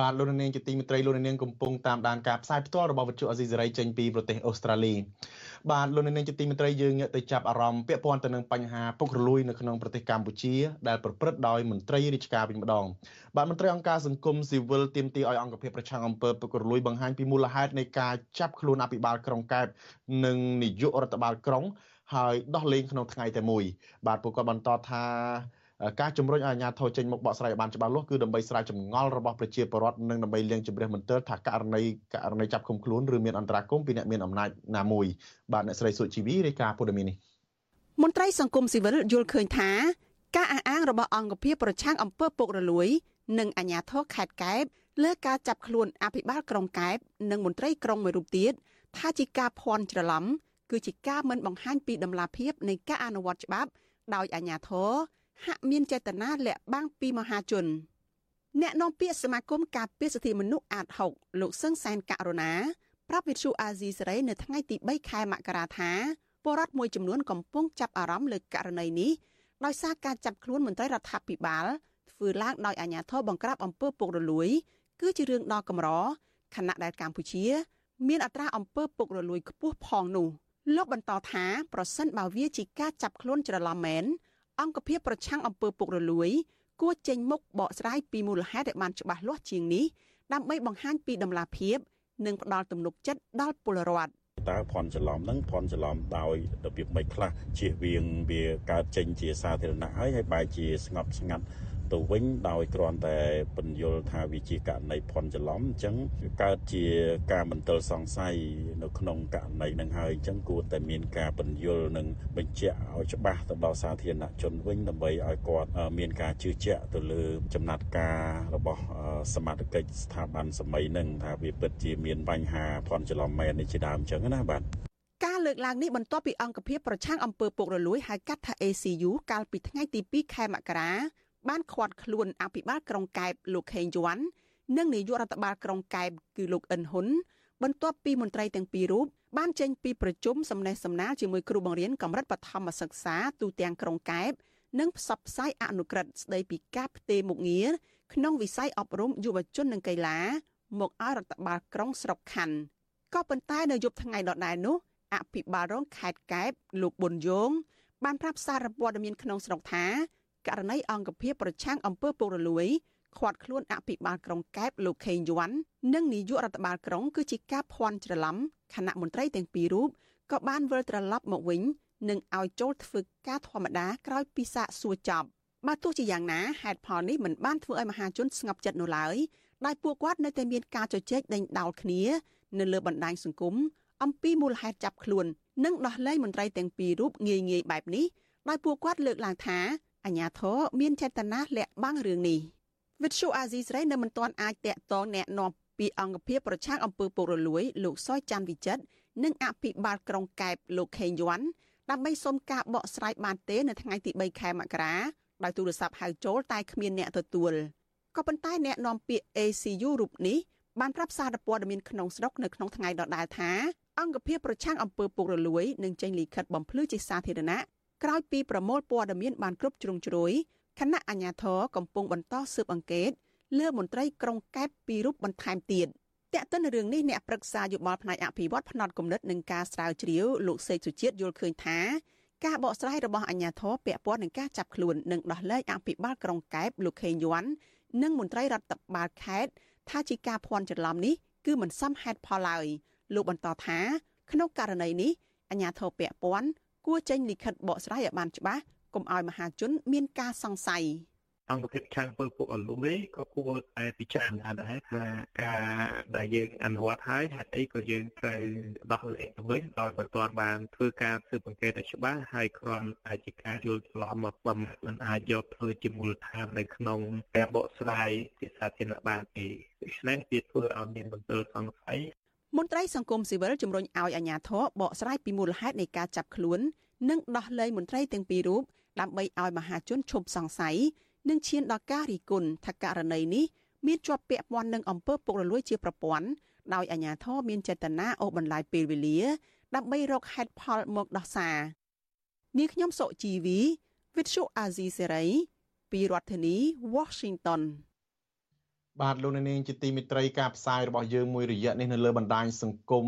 A: បាទលោកនាងជាទីមេត្រីលោកនាងកំពុងតាមដានការផ្សាយផ្ទាល់របស់វិទ្យុអេស៊ីសេរីចេញពីប្រទេសអូស្ត្រាលីបាទលោកនាងជាទីមេត្រីយើងងាកទៅចាប់អារម្មណ៍ពាក់ព័ន្ធទៅនឹងបញ្ហាពុករលួយនៅក្នុងប្រទេសកម្ពុជាដែលប្រព្រឹត្តដោយមន្ត្រីរាជការវិញម្ដងបាទមន្ត្រីអង្គការសង្គមស៊ីវិលទាមទារឲ្យអង្គភាពប្រឆាំងអំពើពុករលួយបង្ហាញពីមូលហេតុនៃការចាប់ខ្លួនអភិបាលក្រុងកែបនិងនាយករដ្ឋបាលក្រុងហើយដោះលែងក្នុងថ្ងៃតែមួយ បាទពួកគាត់បន្តថា ការជំរុញឲ្យអាជ្ញាធរចេញមកបកស្រាយឲ្យបានច្បាស់លាស់គឺដើម្បីស្រាវចម្ងល់របស់ប្រជាពលរដ្ឋនិងដើម្បីលាងជម្រះមន្ទិលថាករណីករណីចាប់ឃុំខ្លួនឬមានអន្តរាគមពីអ្នកមានអំណាចណាមួយបាទអ្នកស្រីសុជីវីរាយការណ៍ព័ត៌មាននេះ
M: មន្ត្រីសង្គមស៊ីវិលយល់ឃើញថាការអះអាងរបស់អង្គភាពប្រឆាំងអំពើពុករលួយ និងអាជ្ញាធរខេត្តកែបលើការចាប់ខ្លួនអភិបាលក្រុងកែបនិងមន្ត្រីក្រុងមួយរូបទៀតថាជាការភ័ន្តច្រឡំគឺជាការមិនបង្ហាញពីដំណាភាពនៃការអនុវត្តច្បាប់ដោយអាជ្ញាធរ ហាក់មានចេតនាលាក់បាំងពីមហាជន អ្នកនាំពាក្យសមាគមការពារសិទ្ធិមនុស្សអាត6លោកសឹងសែនករណាប្រាប់វិទ្យុអាស៊ីសេរីនៅថ្ងៃទី3ខែមករាថាពលរដ្ឋមួយចំនួនកំពុងចាប់អារម្មណ៍លើករណីនេះដោយសារការចាប់ខ្លួនមន្ត្រីរដ្ឋាភិបាលធ្វើឡើងដោយអាជ្ញាធរបង្ក្រាបអំពើពុករលួយ គឺជារឿងដ៏កម្រខណៈដែលកម្ពុជា មានអត្រាអំពើពុករលួយខ្ពស់ផងនោះលោកបន្តថាប្រសិនបើវាជាការចាប់ខ្លួនច្រឡំមែន អង្គភាពប្រឆាំងអំពើពុករលួយ គួរចេញមុខបកស្រាយពីមូលហេតុឲ្យបានច្បាស់លាស់ជាងនេះដើម្បីបង្ហាញពីដំណាភាពនិងផ្ដល់ទំនុកចិត្តដល់ពលរដ្ឋ
N: តើភ័ន្តច្រឡំហ្នឹងភ័ន្តច្រឡំដោយរបៀបមិនខ្លះជៀសវាងវាកើតចេញជាសាធារណៈហើយហើយបែរជាស្ងប់ស្ងាត់ ទៅវិញដោយគ្រាន់តែពន្យល់ថាវាជាករណីភ័ន្តច្រឡំអញ្ចឹងកើតជាការបន្ទិលសង្ស័យនៅក្នុងករណីហ្នឹងហើយអញ្ចឹងគួរតែមានការពន្យល់និងបញ្ជាក់ឲ្យច្បាស់ទៅដល់សាធារណជនវិញដើម្បីឲ្យគាត់មានការជឿជាក់ទៅលើចំណាត់ការរបស់សមត្ថកិច្ចស្ថាប័នសម័យហ្នឹងថាវាពិតជាមានបញ្ហាភ័ន្តច្រឡំមែននេះជាដើមអញ្ចឹងណាបាទ
M: ការលើកឡើងនេះបន្ទាប់ពីអង្គភាពប្រឆាំងអំពើពុករលួយហៅកាត់ថា ACU កាលពីថ្ងៃទី2ខែមករា បានឃាត់ខ្លួនអភិបាលក្រុងកែបលោកខេងយួននិងនាយករដ្ឋបាលក្រុងកែបគឺលោកអិនហ៊ុនបន្ទាប់ពីមន្ត្រីទាំងពីររូបបានចេញពីប្រជុំសំណេះសំណាលជាមួយគ្រូបង្រៀនកម្រិតបឋមសិក្សាទូទាំងក្រុងកែបនិងផ្សព្វផ្សាយអនុក្រឹត្យស្ដីពីការផ្ទេរមុខងារក្នុងវិស័យអប់រំយុវជននិងកីឡាមកឲ្យរដ្ឋបាលក្រុងស្រុកខណ្ឌក៏ប៉ុន្តែនៅយប់ថ្ងៃដដែលនោះអភិបាលរងខេត្តកែបលោកប៊ុនយ៉ងបានប្រាប់សារព័ត៌មានក្នុងស្រុកថា ករណីអង្គភាពប្រឆាំងអំពើពុករលួយឃាត់ខ្លួនអភិបាលក្រុងកែបលោកខេងយួននិងនាយករដ្ឋបាលក្រុងគឺជាការភ័ន្តច្រឡំគណៈមន្ត្រីទាំងពីររូបក៏បានវិលត្រឡប់មកវិញនិងឲ្យចូលធ្វើការធម្មតាក្រោយពីសាកសួរចប់បើទោះជាយ៉ាងណាហេតុផលនេះមិនបានធ្វើឲ្យមហាជនស្ងប់ចិត្តនោះឡើយដោយពួកគាត់នៅតែមានការជជែកដេញដោលគ្នានៅលើបណ្ដាញសង្គមអំពីមូលហេតុចាប់ខ្លួននិងដោះលែងមន្ត្រីទាំងពីររូបងាយងាយបែបនេះដោយពួកគាត់លើកឡើងថា អាញាធរមានចេតនាលាក់បាំងរឿងនេះវិទ្យុអាស៊ីសេរីនៅមិនទាន់អាចតាក់ទងแนะនាំពីអង្គភាពប្រឆាំងអំពើពុករលួយលោកសយច័ន្ទវិចិត្រនិងអភិបាលក្រុងកែបលោកខេងយួនដើម្បីសុំការបកស្រាយបានទេនៅថ្ងៃទី3ខែមករាដោយទូរស័ព្ទហៅចូលតែគ្មានអ្នកទទួលក៏ប៉ុន្តែអ្នកនាំពាក្យ ACU រូបនេះបានប្រាប់សារព័ត៌មានក្នុងស្រុកនៅក្នុងថ្ងៃដដែលថាអង្គភាពប្រឆាំងអំពើពុករលួយនឹងចេញលិខិតបំភ្លឺជាសាធារណៈ ក្រោយពីប្រមូលព័ត៌មានបានគ្រប់ជ្រុងជ្រោយគណៈអាជ្ញាធរកំពុងបន្តស៊ើបអង្កេតលើមន្ត្រីក្រុងកែបពីរូបបន្ថែមទៀតតែកតិនរឿងនេះអ្នកប្រឹក្សាយោបល់ផ្នែកអភិវឌ្ឍផ្នែកគំនិតនិងការស្រាវជ្រាវលោកសេកសុជាតិយល់ឃើញថាការបកស្រាយរបស់អាជ្ញាធរពាក់ព័ន្ធនឹងការចាប់ខ្លួននិងដោះលែងអភិបាលក្រុងកែបលោកខេងយួននិងមន្ត្រីរដ្ឋបាលខេត្តថាជាការភ័ន្តច្រឡំនេះគឺមិនសមហេតុផលឡើយលោកបន្តថាក្នុងករណីនេះអាជ្ញាធរពាក់ព័ន្ធ គួរចេញលិខិតបកស្រាយឲ្យបានច្បាស់កុំឲ្យមហាជន មានការសង្ស័យ
O: អង្គភាពខាងពើពុកអលុំនេះក៏គួរតែពិចារណាដែរថាការដែលយើងអនុវត្តហើយហេតុអីក៏យើងត្រូវដោះលែងទៅវិញដោយមិនទាន់បានធ្វើការស៊ើបអង្កេតឲ្យច្បាស់ហើយគ្រាន់តែជាការយល់ច្រឡំមកបំមិនអាចយកធ្វើជាមូលដ្ឋាននៅក្នុងការបកស្រាយជាសាធារណៈបានទេដូច្នេះវាធ្វើឲ្យមានបន្ទិលសង្ស័យ
M: មន្ត្រីសង្គមស៊ីវិលជំរុញឲ្យអាជ្ញាធរបកស្រាយពីមូលហេតុនៃការចាប់ខ្លួន និងដោះលែងមន្ត្រីទាំងពីររូបដើម្បីឲ្យមហាជនឈប់សង្ស័យនិងឈានដល់ការរិះគន់ថាករណីនេះមានជាប់ពាក់ព័ន្ធនឹងអំពើពុករលួយជាប្រព័ន្ធដោយអាជ្ញាធរមានចេតនាអូសបន្លាយពេលវេលា ដើម្បីរកហេតុផលមកដោះសារនាងខ្ញុំសុជីវី With Show Azizi Serai ពីរដ្ឋធានី Washington
A: បាទលោកនាងជាទីមិត្តរីការផ្សាយរបស់យើងមួយរយៈនេះនៅលើបណ្ដាញសង្គម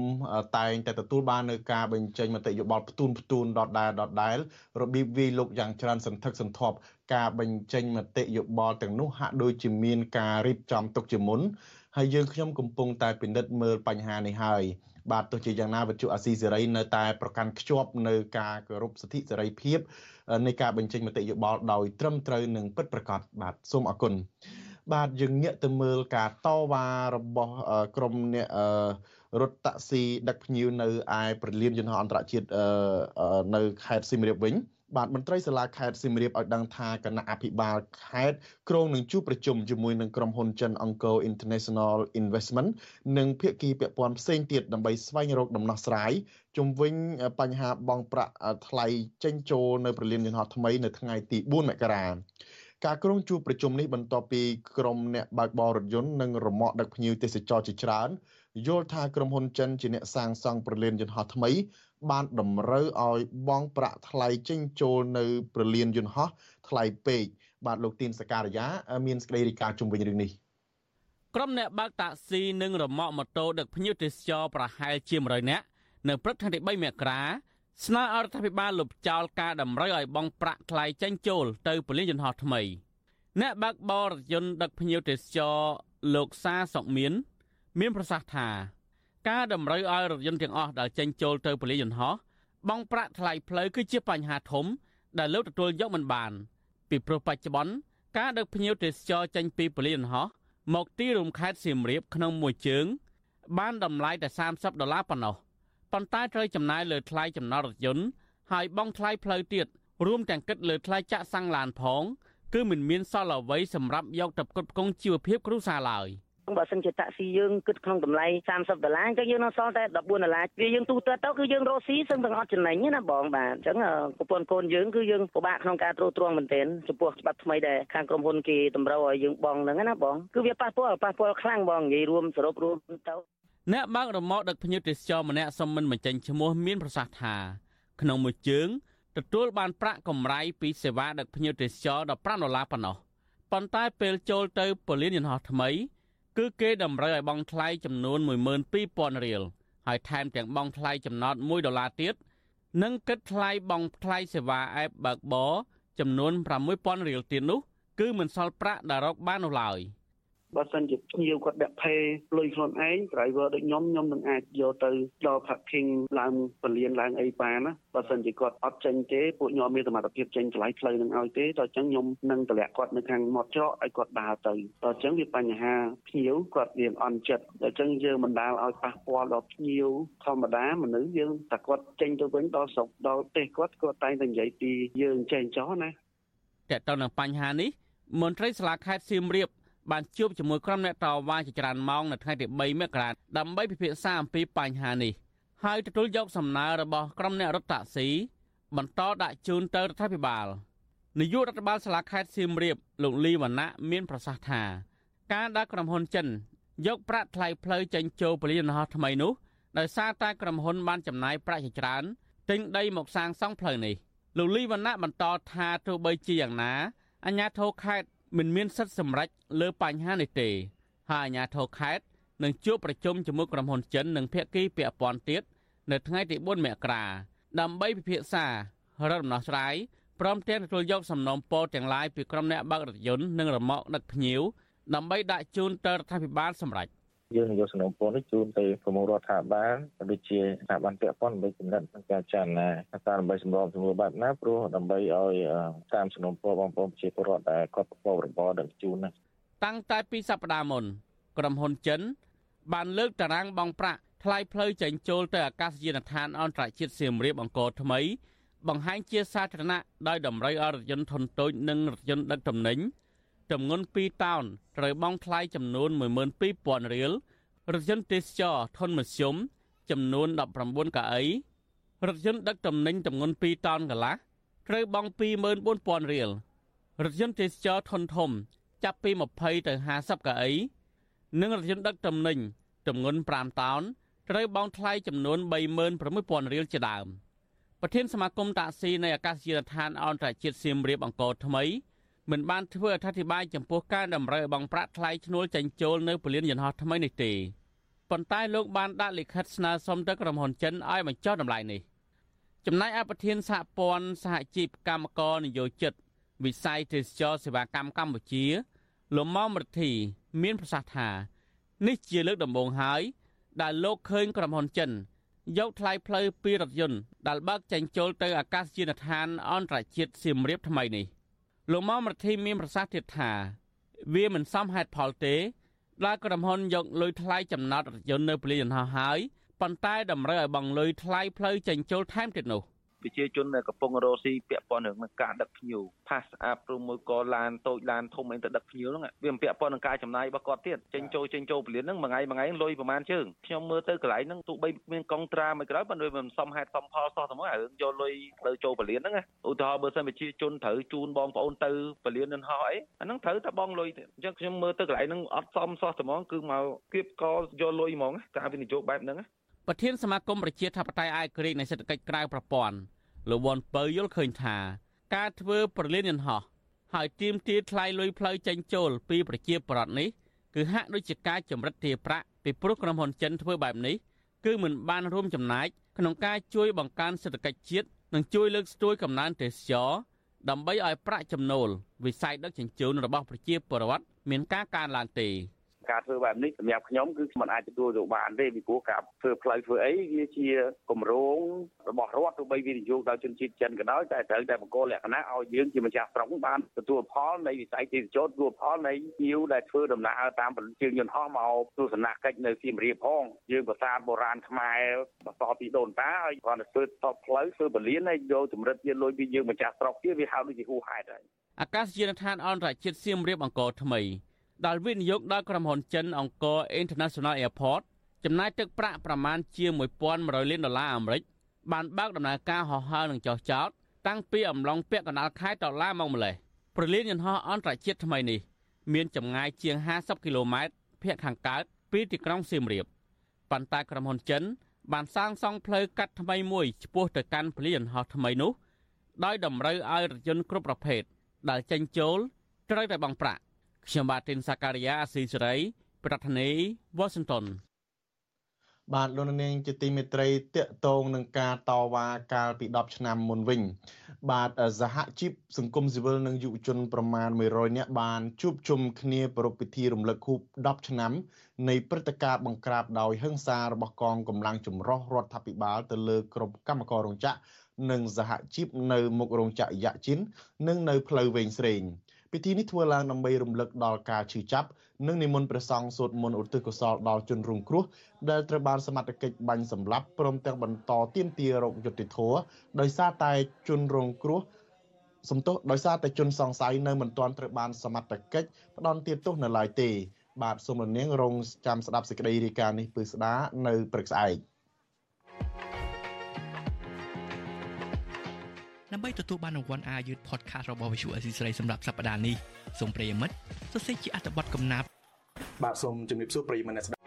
A: តែងតែទទួលបាននៅការបញ្ចេញមតិយោបល់ផ្ទូនផ្ទូនដដែលដដែលរបៀបវាយលុកយ៉ាងច្រើនសន្ធឹកសន្ធាប់ការបញ្ចេញមតិយោបល់ទាំងនោះហាក់ដូចជាមានការរៀបចំទុកជាមុនហើយយើងខ្ញុំកំពុងតែពិនិត្យមើលបញ្ហានេះហើយបាទទោះជាយ៉ាងណាវិទ្យុអាស៊ីសេរីនៅតែប្រកាន់ខ្ជាប់នៅការគោរពសិទ្ធិសេរីភាពនៃការបញ្ចេញមតិយោបល់ដោយត្រឹមត្រូវនិងពិតប្រាកដបាទសូមអរគុណ បាទយើងងាកទៅមើលការតវ៉ារបស់ក្រុមអ្នករថតាក់ស៊ីដឹកភ្ញៀវនៅឯប្រលានយន្តហោះអន្តរជាតិនៅខេត្តសៀមរាបវិញបាទមន្ត្រីសាលាខេត្តសៀមរាបឲ្យដឹងថាគណៈអភិបាលខេត្តក្រុងនឹងជួបប្រជុំជាមួយនឹងក្រុមហ៊ុនចិន Angko International Investment និងភាគីពាក់ព័ន្ធផ្សេងទៀតដើម្បីស្វែងរកដំណោះស្រាយជំវិញបញ្ហាបង់ប្រាក់ថ្លៃចេញចូលនៅប្រលានយន្តហោះថ្មីនៅថ្ងៃទី4មករា ការក្រុងជួបប្រជុំនេះបន្ទាប់ពីក្រុមអ្នកបើកបររថយន្តនិងរមាក់ដឹកភ្ញៀវទេសចរជាច្រើនយល់ថាក្រុមហ៊ុនចិនជាអ្នកសាងសង់ប្រលានយន្តហោះថ្មី បានតម្រូវឲ្យបង់ប្រាក់ថ្លៃចេញចូលនៅប្រលានយន្តហោះថ្លៃពេកបាទលោកទីនសការីយ៉ាមានសេចក្តីរាយការណ៍ជុំវិញរឿងនេះ
B: ក្រុមអ្នកបើកតាក់ស៊ីនិងរមាក់ម៉ូតូដឹកភ្ញៀវទេសចរប្រហែលជា100នាក់នៅព្រឹកថ្ងៃទី3មករា ស្នើឲ្យរដ្ឋាភិបាលលុបចោលការតម្រូវឲ្យបង់ប្រាក់ថ្លៃចេញចូលទៅពលានយន្តហោះថ្មី អ្នកបើកបររថយន្តដឹកភ្ញៀវទេសចរលោកសាសុកមាន មានប្រសាសន៍ថាការតម្រូវឲ្យរថយន្តទាំងអស់ដែលចេញចូលទៅពលានយន្តហោះបង់ប្រាក់ថ្លៃផ្លូវគឺជាបញ្ហាធំ ដែលលោកទទួលយកមិនបាន ពីព្រោះបច្ចុប្បន្នការដឹកភ្ញៀវទេសចរចេញពីពលានយន្តហោះមកទីរួមខេត្តសៀមរាបក្នុងមួយជើង បានតម្លៃតែ30ដុល្លារប៉ុណ្ណោះ ប៉ុន្តែត្រូវចំណាយលើថ្លៃចំណតរថយន្តហើយបង់ថ្លៃផ្លូវទៀតរួមទាំងគិតលើថ្លៃចាក់សាំងឡានផង គឺមិនមានសល់អ្វីសម្រាប់យកទៅផ្គត់ផ្គង់ជីវភាពគ្រួសារឡើយ
P: បើសិនជាតាក់ស៊ីយើងគិតក្នុងតម្លៃ30ដុល្លារអញ្ចឹងយើងនៅសល់តែ14ដុល្លារវាយើងទូទៅទៅគឺយើងរកស៊ីសឹងទាំងអត់ចំណេញណាបងបាទអញ្ចឹងប្រព័ន្ធកូនយើងគឺយើងពិបាកក្នុងការត្រួតត្រងមែនទែនចំពោះច្បាប់ថ្មីដែលខាងក្រុមហ៊ុនគេតម្រូវឲ្យយើងបង់ហ្នឹងណាបងគឺវាប៉ះពាល់ប៉ះពាល់ខ្លាំងបងនិយាយរួមសរុបរួមទៅ
B: អ្នកបើករមាក់ដឹកភ្ញៀវទេសចរម្នាក់សមមិនបញ្ចេញឈ្មោះមានប្រសាសន៍ថាក្នុងមួយជើងទទួលបានប្រាក់កម្រៃពីសេវាដឹកភ្ញៀវទេសចរ15ដុល្លារប៉ុណ្ណោះប៉ុន្តែពេលចូលទៅពលានយន្តហោះថ្មី គឺគេតម្រូវឲ្យបង់ថ្លៃចំនួន12000រៀលហើយថែមទាំងបង់ថ្លៃចំណត1ដុល្លារទៀតនិងគិតថ្លៃបង់ថ្លៃសេវាអេបបើកបរចំនួន6000រៀលទៀតនោះ គឺមិនសល់ប្រាក់ដែលរកបាននោះឡើយ។
Q: បើសិនជាភ្ញៀវគាត់ដាក់ផេលុយខ្លួនឯង driver ដូចខ្ញុំខ្ញុំនឹងអាចយកទៅដល់ parking ឡើងពលានឡើងអីបានណាបើសិនជាគាត់អត់ចេញទេពួកខ្ញុំមានសមត្ថភាពចេញឆ្លៃផ្លូវនឹងឲ្យទេដល់អញ្ចឹងខ្ញុំនឹងតម្លាក់គាត់នៅខាងមាត់ច្រកឲ្យគាត់ដើរទៅដល់អញ្ចឹងវាបញ្ហាភ្ញៀវគាត់វាអន់ចិត្តដល់អញ្ចឹងយើងមិនដាល់ឲ្យប៉ះពាល់ដល់ភ្ញៀវធម្មតាមនុស្សយើងតែគាត់ចេញទៅវិញដល់ស្រុកដល់ប្រទេសគាត់គាត់តែងតែនិយាយពីយើងចេញចោះណា
B: តើតើនឹងបញ្ហានេះមន្ត្រីសាលាខេត្តសៀមរាប បានជួបជាមួយក្រុមអ្នកតវ៉ាជាច្រើនម៉ោងនៅថ្ងៃទី3មករាដើម្បីពិភាក្សាអំពីបញ្ហានេះហើយទទួលយកសំណើរបស់ក្រុមអ្នករត់តាក់ស៊ីបន្តដាក់ជូនទៅរដ្ឋាភិបាលនាយករដ្ឋបាលសាលាខេត្តសៀមរាបលោកលីវណ្ណៈមានប្រសាសន៍ថា ការដែលក្រុមហ៊ុនចិនយកប្រាក់ថ្លៃផ្លូវចេញចូលពលានហោះថ្មីនោះដោយសារតែក្រុមហ៊ុនបានចំណាយប្រាក់ជាច្រើនទិញដីមកសាងសង់ផ្លូវនេះលោកលីវណ្ណៈបន្តថាទោះបីជាយ៉ាងណាអាជ្ញាធរខេត្ត មិនមានសិទ្ធិសម្រេចលើបញ្ហានេះទេហើយអាជ្ញាធរខេត្តនឹងជួបប្រជុំជាមួយក្រុមហ៊ុនចិននិងភាគីពាក់ព័ន្ធទៀតនៅថ្ងៃទី4មករាដើម្បីពិភាក្សារកដំណោះស្រាយព្រមទាំងទទួលយកសំណុំពរទាំងឡាយពីក្រុមអ្នកបើករថយន្តនិងរមាក់ដឹកភ្ញៀវដើម្បីដាក់ជូនទៅរដ្ឋាភិបាលសម្រេច
R: យើងយកសំណុំពរនេះជូនទៅប្រមុខរដ្ឋាភិបាលដូចជាស្ថាប័នពាក់ព័ន្ធដើម្បីកំណត់និងការចារណាថាដើម្បីសម្របសម្រួលបែបណាព្រោះដើម្បីឲ្យតាមសំណុំពរបងប្អូនប្រជាពលរដ្ឋដែលគាត់ប្រកបរបរដឹកជូនណា
B: តាំងតែពីសប្តាហ៍មុនក្រុមហ៊ុនចិន បានលើកតារាងបង់ប្រាក់ថ្លៃផ្លូវចេញចូលទៅអាកាសយានដ្ឋានអន្តរជាតិសៀមរាបអង្គរថ្មី បង្ហាញជាសាធារណៈដោយតម្រូវឲ្យរថយន្តធុនតូចនិងរថយន្តដឹកទំនិញ ចំនួន2តោនត្រូវបង់ថ្លៃចំនួន12000រៀលរថយន្តទេសចរធុនមធ្យមចំនួន19កៅអីរថយន្តដឹកទំនិញចំនួន2តោនកន្លះត្រូវបង់24000រៀលរថយន្តទេសចរធុនធំ ចាប់ពី20ទៅ50កៅអីនិងរថយន្តដឹកទំនិញទម្ងន់5តោនត្រូវបង់ថ្លៃចំនួន36000រៀលជាដើមប្រធានសមាគមតាក់ស៊ីនៃអាកាសយានដ្ឋានអន្តរជាតិសៀមរាបអង្គរថ្មី មិនបានធ្វើអធិប្បាយចំពោះការតម្រូវឲ្យបង់ប្រាក់ថ្លៃឈ្នួលចេញចូលនៅពលានយន្តហោះថ្មីនេះទេប៉ុន្តែលោកបានដាក់លិខិតស្នើសុំទៅក្រុមហ៊ុនចិនឲ្យបញ្ចុះតម្លៃនេះចំណែកអប្រធានសហព័ន្ធសហជីពកម្មករនយោជិតវិស័យទេសចរសេវាកម្មកម្ពុជាលោកមុំរទ្ធីមានប្រសាសន៍ថានេះជាលើកដំបូងហើយ ដែលលោកឃើញក្រុមហ៊ុនចិន យកថ្លៃផ្លូវពីរថយន្តដែលបើកចេញចូលទៅអាកាសយានដ្ឋានអន្តរជាតិសៀមរាបថ្មីនេះ លោកមុំរទ្ធីមានប្រសាសន៍ទៀតថាវាមិនសមហេតុផលទេដែលក្រុមហ៊ុនយកលុយថ្លៃចំណាត់រថយន្តនៅពលានយន្តហោះហើយប៉ុន្តែតម្រូវឲ្យបង់លុយថ្លៃផ្លូវចេញចូលថែមទៀតនោះ
S: ប្រជាជនដែលកំពុងរស់ស៊ីពាក់ព័ន្ធនឹងការដឹកភ្ញៀវ pass up ឬមួយក៏ឡានតូចឡានធំអីទៅដឹកភ្ញៀវហ្នឹងវាពាក់ព័ន្ធនឹងការចំណាយរបស់គាត់ទៀតចេញចូលចេញចូលពលានហ្នឹងមួយថ្ងៃមួយថ្ងៃលុយប្រហែលជើងខ្ញុំមើលទៅកន្លែងហ្នឹងទោះបីមានកងត្រាមួយក្រោយប៉ុន្តែវាមិនសមហេតុសមផលសោះតែមករឿងយកលុយទៅចូលពលានហ្នឹងឧទាហរណ៍បើសិនប្រជាជនត្រូវជូនបងប្អូនទៅពលាននឹងហោះអីអាហ្នឹងត្រូវតែបងលុយអញ្ចឹងខ្ញុំមើលទៅកន្លែងហ្នឹងអត់សមសោះតែហ្មងគឺមកគៀបកយកលុយហ្មងការវិនិយោគបែបហ្នឹង
B: ប្រធានសមាគមប្រជាធិបតេយ្យអាយក្រិចនៃសេដ្ឋកិច្ចក្រៅប្រព័ន្ធលោកវ៉ាន់ពៅយល់ឃើញថាការធ្វើប្រលានយន្តហោះហើយទៀមទាថ្លៃលុយផ្លូវចេញចូលពីប្រជាប្រដ្ឋនេះគឺហាក់ដូចជាការចម្រិតទារប្រាក់ពីព្រោះក្រុមហ៊ុនចិនធ្វើបែបនេះគឺមិនបានរួមចំណែកក្នុងការជួយបង្កើនសេដ្ឋកិច្ចជាតិនិងជួយលើកស្ទួយកំណើនទេសចរដើម្បីឲ្យប្រាក់ចំណូលវិស័យដឹកជញ្ជូនរបស់ប្រជាពលរដ្ឋមានការកើនឡើងទេ
S: ការធ្វើបែបនេះសម្រាប់ខ្ញុំគឺมันអាចទទួលយកបានទេពីព្រោះការធ្វើផ្លូវធ្វើអីវាជាគម្រោងរបស់រដ្ឋទោះបីវិនិយោគដោយជនជាតិចិនក៏ដោយតែត្រូវតែបង្កលក្ខណៈឲ្យយើងជាម្ចាស់ស្រុកបានទទួលផលនៃវិស័យទេសចរទទួលផលនៃភ្ញៀវដែលធ្វើដំណើរតាមជើងយន្តហោះមកទស្សនកិច្ចនៅសៀមរាបផងយើងប្រាសាទបុរាណខ្មែរបន្តពីដូនតាហើយគ្រាន់តែធ្វើតបផ្លូវធ្វើបលៀនហើយយកចម្រិតជាលុយពីយើងម្ចាស់ស្រុកទៀតវាហៅដូចជាហួសហេតុហើយ
B: អាកាសយានដ្ឋានអន្តរជាតិសៀមរាបអង្គរថ្មី ដែលវិនិយោគដល់ក្រុមហ៊ុនចិនអង្គរ International Airport ចំណាយទឹកប្រាក់ប្រមាណជា1100លានដុល្លារអាមេរិកបានបើកដំណើរការហោះហើរនិងចុះចោតតាំងពីអំឡុងពាក់កណ្ដាលខែតុលាមកម្លេះប្រលានយន្តហោះអន្តរជាតិថ្មីនេះមានចម្ងាយជាង50គីឡូម៉ែត្រភាគខាងកើតពីទីក្រុងសៀមរាបប៉ុន្តែក្រុមហ៊ុនចិន បានសាងសង់ផ្លូវកាត់ថ្មីមួយឆ្ពោះទៅកាន់ប្រលានយន្តហោះថ្មីនោះដោយតម្រូវឲ្យរថយន្តគ្រប់ប្រភេទដែលចេញចូលត្រូវតែបង់ប្រាក់ ខ្ញុំបាទទីនសាការីយ៉ាអស៊ីសេរីប្រធានាធិបតី Washington
T: បាទលោកនាងជាទីមេត្រីតកតងនឹងការតវ៉ាកាលពី10ឆ្នាំមុនវិញ បាទសហជីពសង្គមស៊ីវិលនិងយុវជនប្រមាណ100នាក់បានជួបជុំគ្នាប្រារព្ធពិធីរំលឹកខួប10ឆ្នាំនៃព្រឹត្តិការណ៍បង្ក្រាបដោយហិង្សារបស់កងកម្លាំងចម្រុះរដ្ឋាភិបាលទៅលើក្រុមកម្មកររោងចក្រនិងសហជីពនៅមុខរោងចក្រយ៉ាជីននិងនៅផ្លូវវែងស្រេង។ ពិធីនេះធ្វើឡើងដើម្បីរំលឹកដល់ការឈឺចាប់និងនិមន្តព្រះសង្ឃសូត្រមន្តឧទ្ទិសកុសលដល់ជនរងគ្រោះដែលត្រូវបានសមត្ថកិច្ចបាញ់សម្លាប់ព្រមទាំងបន្តទាមទាររកយុត្តិធម៌ដោយសារតែជនរងគ្រោះសំទោសដោយសារតែជនសង្ស័យនៅមិនទាន់ត្រូវបានសមត្ថកិច្ចផ្ដន់ទាទោសនៅឡើយទេ បាទសូមរនាងរងចាំស្ដាប់សេចក្តីរាយការណ៍នេះពឹស្ដានៅព្រឹកស្អែក
U: ដើម្បីទទួលបានរង្វាន់អាយុធ podcast របស់ Visual Assisray សម្រាប់សប្តាហ៍នេះសូមប្រិយមិត្តសរសេរជាអត្ថបទកំណាព្យ
A: បាទសូមជំរាបសួរប្រិយមិត្តអ្នកស្ដាប់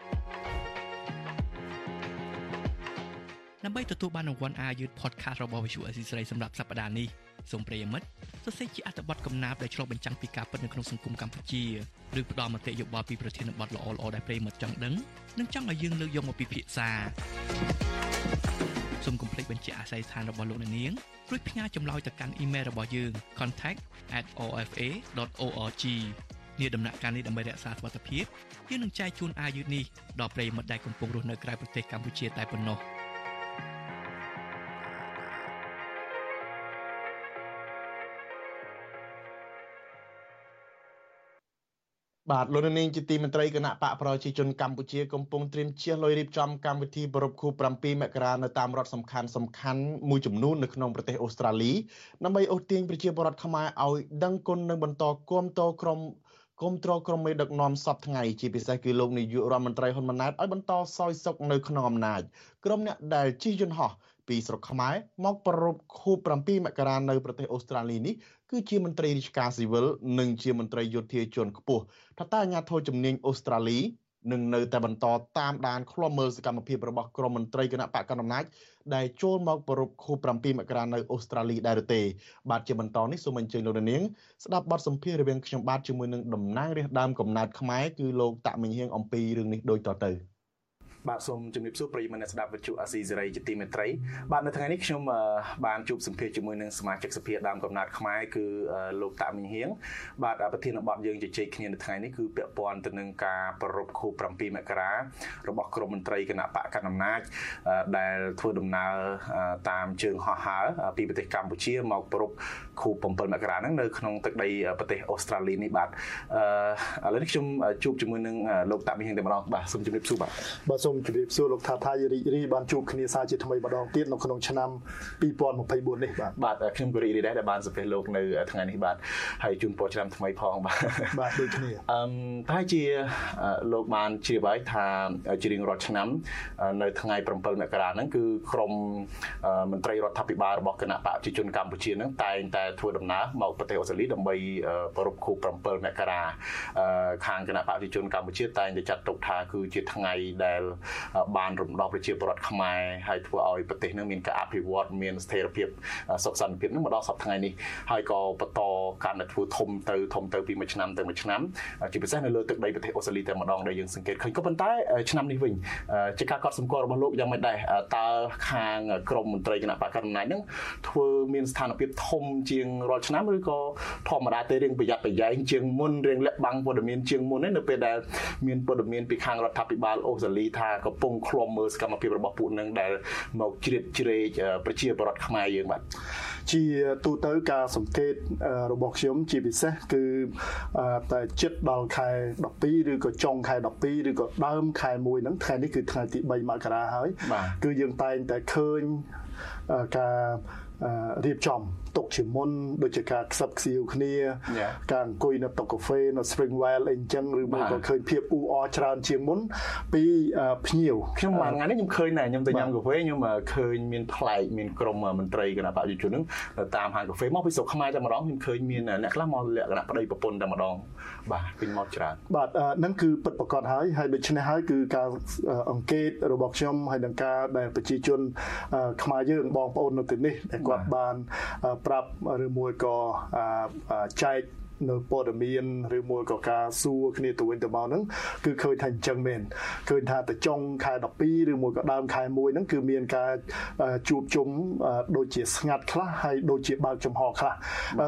U: ដើម្បីទទួលបានរង្វាន់អាយុធ podcast របស់ Visual Assisray សម្រាប់សប្តាហ៍នេះសូមប្រិយមិត្តសរសេរជាអត្ថបទកំណាព្យដែលឆ្លុះបញ្ចាំងពីការពិតនៅក្នុងសង្គមកម្ពុជាឬផ្ដល់មតិយោបល់ពីប្រធានបទល្អៗដែលប្រិយមិត្តចង់ដឹងនិងចង់ឲ្យយើងលើកយកមកពិភាក្សា សូមកុំភ្លេចបញ្ជាក់អាស័យដ្ឋានរបស់លោកអ្នកនាងរួចផ្ញើចម្លើយទៅកាន់អ៊ីមែលរបស់យើង contact@ofa.org នេះដំណាក់កាលនេះដើម្បីរក្សាសុវត្ថិភាពយើងនឹងចែកជូនអាយុនេះដល់ប្រិយមិត្តដែលកំពុងរស់នៅក្រៅប្រទេសកម្ពុជាតែប៉ុណ្ណោះ។
T: បាទលោកនាងជាទីមន្ត្រីគណៈបកប្រជាជនកម្ពុជាកំពុងត្រៀមជៀសលុយរៀបចំកម្មវិធីប្រពខួប7មករានៅតាមរដ្ឋសំខាន់សំខាន់មួយចំនួននៅក្នុងប្រទេសអូស្ត្រាលីដើម្បីអូសទាញប្រជាពលរដ្ឋខ្មែរឲ្យដឹងគុណនិងបន្តគាំទ្រក្រុមគុំត្រក្រុមមេដឹកនាំសពថ្ងៃជាពិសេសគឺលោកនាយករដ្ឋមន្ត្រីហ៊ុនម៉ាណែតឲ្យបន្តសោយសុខនៅក្នុងអំណាចក្រុមអ្នកដែលជិះយន្តហោះ ពីស្រុកខ្មែរមកប្រពខួប7មករានៅប្រទេសអូស្ត្រាលីនេះគឺជាមន្ត្រីរាជការស៊ីវិលនិងជាមន្ត្រីយោធាជាន់ខ្ពស់ថាតើអាញាធរជំនាញអូស្ត្រាលីនឹងនៅតែបន្តតាមដានឃ្លាំមើលសកម្មភាពរបស់ក្រុមមន្ត្រីគណៈបកកណ្ដាលអំណាចដែលចូលមកប្រពខួប7មករានៅអូស្ត្រាលីដែរទេបាទជាបន្តនេះសូមអញ្ជើញលោកនាងស្ដាប់បទសម្ភាសន៍រវាងខ្ញុំបាទជាមួយនឹងតំណាងរាស្ត្រដើមកំណើតខ្មែរគឺលោកតាក់មិញហៀងអំពីរឿងនេះដូចតទៅ។
A: បាទសូមជំរាបសួរប្រិយមិត្តអ្នកស្ដាប់វិទ្យុអាស៊ីសេរីជាទីមេត្រីបាទនៅថ្ងៃនេះខ្ញុំបានជួបសម្ភាសជាមួយនឹងសមាជិកសភាដើមកំណត់ខ្មែរគឺលោកតាមីងហៀងបាទប្រធានបទយើងជជែកគ្នានៅថ្ងៃនេះគឺពាក់ព័ន្ធទៅនឹងការប្រពខួប7មករារបស់ក្រមមន្ត្រីគណៈបកកណ្ដាលអំណាចដែលធ្វើដំណើរតាមជើងហោះហើរពីប្រទេសកម្ពុជាមកប្រពខួប7មករាហ្នឹងនៅក្នុងទឹកដីប្រទេសអូស្ត្រាលីនេះបាទឥឡូវនេះខ្ញុំជួបជាមួយនឹងលោកតាមីងហៀងតែម្ដងបាទសូមជំរាបសួរបាទ
T: បាទសូមសូមជម្រាបសួរលោកថាថាយរីករីបានជួបគ្នាសារជាថ្មីម្ដងទៀតនៅក្នុងឆ្នាំ2024នេះបាទ
A: បាទខ្ញុំក៏រីករាយដែរដែលបានសាពះលោកនៅថ្ងៃនេះបាទហើយជូនពរឆ្នាំថ្មីផងបាទ
T: បាទដូចគ្នា
A: អឺតែជាលោកបានជាបាយថាជារៀងរាល់ឆ្នាំ នៅថ្ងៃ7មករាហ្នឹងគឺក្រមមន្ត្រីរដ្ឋាភិបាលរបស់គណៈបកប្រជាជនកម្ពុជាហ្នឹងតែងតែធ្វើដំណើរមកប្រទេសអូស្ត្រាលីដើម្បីប្រពខួប7មករាខាងគណៈបកប្រជាជនកម្ពុជាតែងតែចាត់ទុកថាគឺជាថ្ងៃដែលបានរំដោះប្រជាពលរដ្ឋខ្មែរហើយធ្វើឲ្យប្រទេសនឹងមានការអភិវឌ្ឍមានស្ថិរភាពសុខសន្តិភាពនឹងមកដល់សប្តាហ៍ថ្ងៃនេះហើយក៏បន្តការតែធ្វើធំទៅធំទៅពីមួយឆ្នាំទៅមួយឆ្នាំជាពិសេសនៅលើទឹកដីប្រទេសអូស្ត្រាលីតែម្ដងដែលយើងសង្កេតឃើញក៏ប៉ុន្តែឆ្នាំនេះវិញជាការកត់សម្គាល់របស់លោកយ៉ាងម៉េចដែរតើខាងក្រមមន្ត្រីគណៈបកកណ្ដាលអំណាចនឹងធ្វើមានស្ថានភាពធំជាងរាល់ឆ្នាំឬក៏ធម្មតាទេរៀងប្រយ័ត្នប្រយែងជាងមុនរៀងលាក់បាំងព័ត៌មានជាងមុននៅពេលដែលមានព័ត៌មានពីខាងរដ្ឋាភិបាលអូស្ត្រាលីថាកំពុងឃ្លាំមើលសកម្មភាពរបស់ពួកនឹងដែលមកជ្រៀតជ្រែកប្រជាពលរដ្ឋខ្មែរយើងបាទ
T: ជាទូទៅការសង្កេតរបស់ខ្ញុំជាពិសេសគឺតែចិត្តដល់ខែ12ឬក៏ចុងខែ12ឬក៏ដើមខែ1ហ្នឹងថ្ងៃនេះគឺថ្ងៃទី3មករាហើយ គឺយើងតែងតែឃើញការរៀបចំ ទុកជាមុនដូចជាការខ្សឹបខ្សៀវគ្នា ការអង្គុយនៅតុកាហ្វេនៅ Springwell អីចឹងឬមួយក៏ឃើញភាពអ៊ូអរច្រើនជាងមុនពីភ្ញៀវ
A: ខ្ញុំមួយថ្ងៃនេះខ្ញុំឃើញដែរខ្ញុំទៅញ៉ាំកាហ្វេខ្ញុំឃើញមានប្លែកមានក្រុមមន្ត្រីគណៈបព្វជិជននឹងតាមហាងកាហ្វេមកពីស្រុកខ្មែរតែម្ដងខ្ញុំឃើញមានអ្នកខ្លះមកលក្ខណៈប្តីប្រពន្ធតែម្ដងបាទពេញមកច្រើន
T: បាទហ្នឹងគឺពិតប្រាកដហើយហើយដូច្នេះហើយគឺការអង្កេតរបស់ខ្ញុំហើយនឹងការដែលប្រជាជនខ្មែរយើងបងប្អូននៅទីនេះដែលគាត់បានប្រាប់ឬមួយក៏ចែក នៅព័ត៌មានឬមួយក៏ការសួរគ្នាទៅវិញទៅមកហ្នឹងគឺឃើញថាអញ្ចឹងមែនឃើញថាទៅចុងខែ12ឬមួយក៏ដើមខែ1ហ្នឹងគឺមានការជួបជុំដូចជាស្ងាត់ខ្លះហើយដូចជាបើកចំហខ្លះ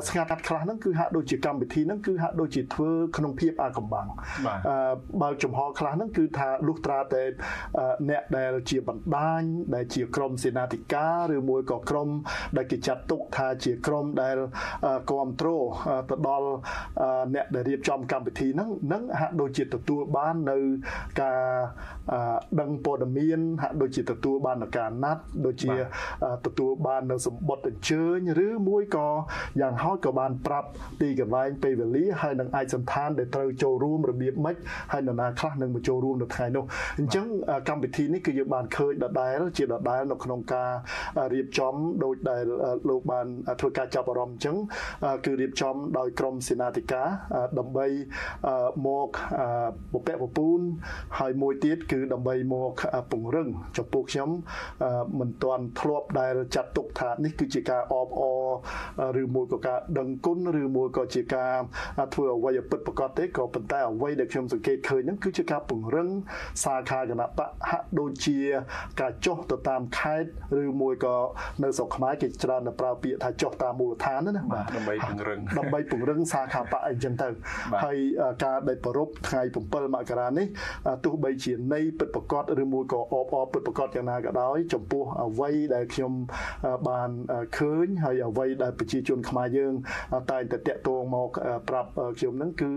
T: ស្ងាត់ខ្លះហ្នឹងគឺហាក់ដូចជាកម្មវិធីហ្នឹងគឺហាក់ដូចជាធ្វើក្នុងភាពអាកំបាំងបើកចំហខ្លះហ្នឹងគឺថាលុះត្រាតែអ្នកដែលជាបណ្ដាញដែលជាក្រុមសេនាធិការឬមួយក៏ក្រុមដែលគេចាត់ទុកថាជាក្រុមដែលគ្រប់គ្រងទៅដល់អ្នកដែលរៀបចំកម្មវិធីហ្នឹងនឹងហាក់ដូចជាទទួលបាននៅការដឹងព័ត៌មានហាក់ដូចជាទទួលបាននៅការណាត់ដូចជាទទួលបាននៅសម្បត្តិអញ្ជើញឬមួយក៏យ៉ាងហោចក៏បានប្រាប់ទីកន្លែងពេលវេលាហើយនឹងឯកសន្តានដែលត្រូវចូលរួមរបៀបម៉េចហើយនរណាខ្លះនឹងមកចូលរួមនៅថ្ងៃនោះអញ្ចឹងកម្មវិធីនេះគឺយើងបានឃើញដដែលជាដដែលនៅក្នុងការរៀបចំដោយដែលលោកបានធ្វើការចាប់អារម្មណ៍អញ្ចឹងគឺរៀបចំដោយក្រុមសេនាធិការដើម្បីមកពពកពពូនហើយមួយទៀតគឺដើម្បីមកពង្រឹងចំពោះខ្ញុំមិនទាន់ធ្លាប់ដែលចាត់ទុកថានេះគឺជាការអបអរឬមួយក៏ការដឹងគុណឬមួយក៏ជាការធ្វើអ្វីឲ្យពិតប្រាកដទេក៏ប៉ុន្តែអ្វីដែលខ្ញុំសង្កេតឃើញហ្នឹងគឺជាការពង្រឹងសាខាគណៈបកហាក់ដូចជាការចុះទៅតាមខេត្តឬមួយក៏នៅស្រុកខ្មែរគេច្រើនតែប្រើពាក្យថាចុះតាមមូលដ្ឋានណា
A: បាទដើម្បីពង្រឹង
T: ដើម្បីពង្រឹងសាខាបកអីចឹងទៅហើយការដែលប្រពថ្ងៃ7មករានេះទោះបីជានៃពិតប្រកបឬមួយក៏អបអពិតប្រកបយ៉ាងណាក៏ដោយចំពោះអ្វីដែលខ្ញុំបានឃើញហើយអ្វីដែលប្រជាជនខ្មែរយើង តែងតែតាក់ទងមកប្រាប់ខ្ញុំនឹងគឺ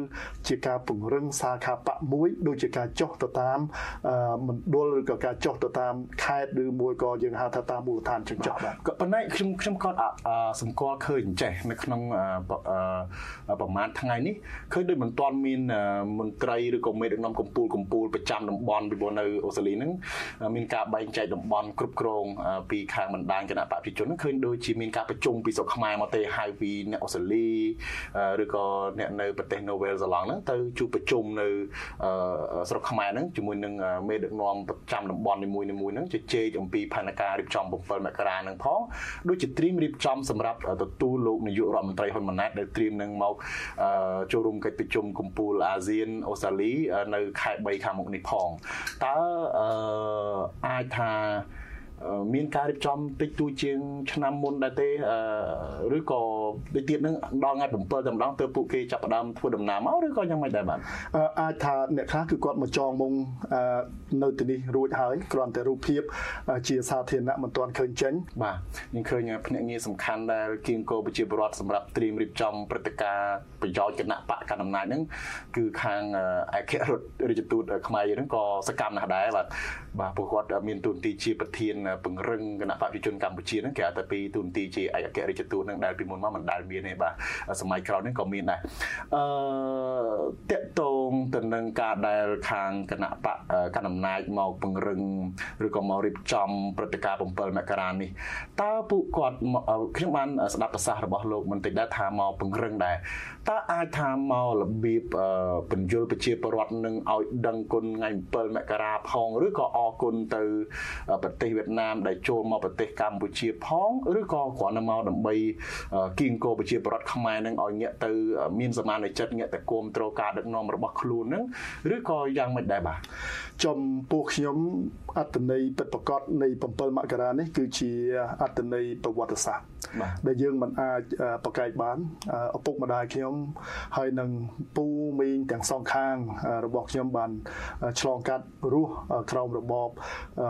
T: ជាការពង្រឹងសាខាបកមួយដូចជាការចុះទៅតាមមណ្ឌលឬក៏ការចុះទៅតាមខេត្តឬមួយក៏យើងហៅថាតាមមូលដ្ឋានចឹងចុះបាទ
A: ក៏ប៉ុន្តែខ្ញុំខ្ញុំក៏សម្គាល់ឃើញចេះនៅក្នុងប្រហែលថ្ងៃនេះឃើញដូចមិនទាន់មានមន្ត្រីឬក៏មេដឹកនាំកម្ពុជាកម្ពុជាប្រចាំតំបន់ពីព្រោះនៅអូស្ត្រាលីហ្នឹងមានការបែងចែកតំបន់គ្រប់គ្រងពីខាងបណ្ដាញគណៈបព្វជិជនហ្នឹងឃើញដូចជាមានការប្រជុំពីស្រុកខ្មែរមកទេហៅពីអ្នកអូស្ត្រាលីឬក៏អ្នកនៅប្រទេស Novel Zealand ហ្នឹងទៅជួបប្រជុំនៅស្រុកខ្មែរហ្នឹងជាមួយនឹងមេដឹកនាំប្រចាំតំបន់នីមួយៗហ្នឹងជជែកអំពីផែនការរៀបចំ7មករាហ្នឹងផងដូចជាត្រៀមរៀបចំសម្រាប់ទទួលលោកនាយករដ្ឋមន្ត្រីហ៊ុនម៉ាណែតដែលត្រៀមនឹងមកចូលរួមកិច្ចប្រជុំកំពូលអាស៊ានអូស្ត្រាលីនៅខែ3ខាងមុខនេះផងតើអាចថាមានការរៀបចំតិចតួចជាង ឆ្នាំមុនដែរទេឬក៏ដូចទៀតនឹងដល់ថ្ងៃ7តែម្ដងទើបពួកគេចាប់ផ្ដើមធ្វើដំណើរមកឬក៏យ៉ាងម៉េចដែរបាទ
T: អាចថាអ្នកខ្លះគឺគាត់មកចងមុងនៅទីនេះរួចហើយគ្រាន់តែរូបភាព ជាសាធារណៈមិនទាន់ឃើញចេញ
A: បាទខ្ញុំឃើញភ្នាក់ងារសំខាន់ដែលគៀងគោប្រជាពលរដ្ឋសម្រាប់ត្រៀមរៀបចំព្រឹត្តិការណ៍ប្រយោជន៍គណៈបកកណ្ដាលអំណាចហ្នឹងគឺខាងអគ្គរដ្ឋរាជទូតខ្មែរហ្នឹងក៏សកម្មណាស់ដែរបាទបាទពួកគាត់មានទូនទីជាប្រធានពង្រឹងគណៈបព្វជិជនកម្ពុជាហ្នឹងគេហៅថាពីទូនទីជាឯកអគ្គរាជទូតហ្នឹងដែលពីមុនមកមិនដែលមានទេបាទសម័យក្រោយហ្នឹងក៏មានដែរអឺតកតងទៅនឹងការដែលខាងគណៈបកកណ្ដាលអំណាចមកពង្រឹងឬក៏មករៀបចំព្រឹត្តិការណ៍7មករានេះតើពួកគាត់ខ្ញុំបានស្ដាប់ប្រសាសន៍របស់លោកមន្ត្រីដែរថាមកពង្រឹងដែរ តើអាចថាមករបៀបបញ្យលប្រជាពលរដ្ឋនឹងឲ្យដឹងគុណថ្ងៃ7មករាផងឬក៏អរគុណទៅប្រទេសវៀតណាមដែលចូលមកប្រទេសកម្ពុជាផងឬក៏គ្រាន់តែមកដើម្បីគៀងគោប្រជាពលរដ្ឋខ្មែរនឹងឲ្យញាក់ទៅមានសមានចិត្តញាក់ទៅគ្រប់គ្រងការដឹកនាំរបស់ខ្លួននឹងឬក៏យ៉ាងម៉េចដែរបាទ
T: ចំពោះខ្ញុំអត្តន័យពិតប្រាកដនៃ7មករានេះគឺជាអត្តន័យប្រវត្តិសាស្ត្រ ដែលយើងមិនអាចប្រកែកបានឪពុកម្ដាយខ្ញុំហើយនឹងពូមីងទាំងសងខាងរបស់ខ្ញុំបានឆ្លងកាត់រស់ក្រោមរបប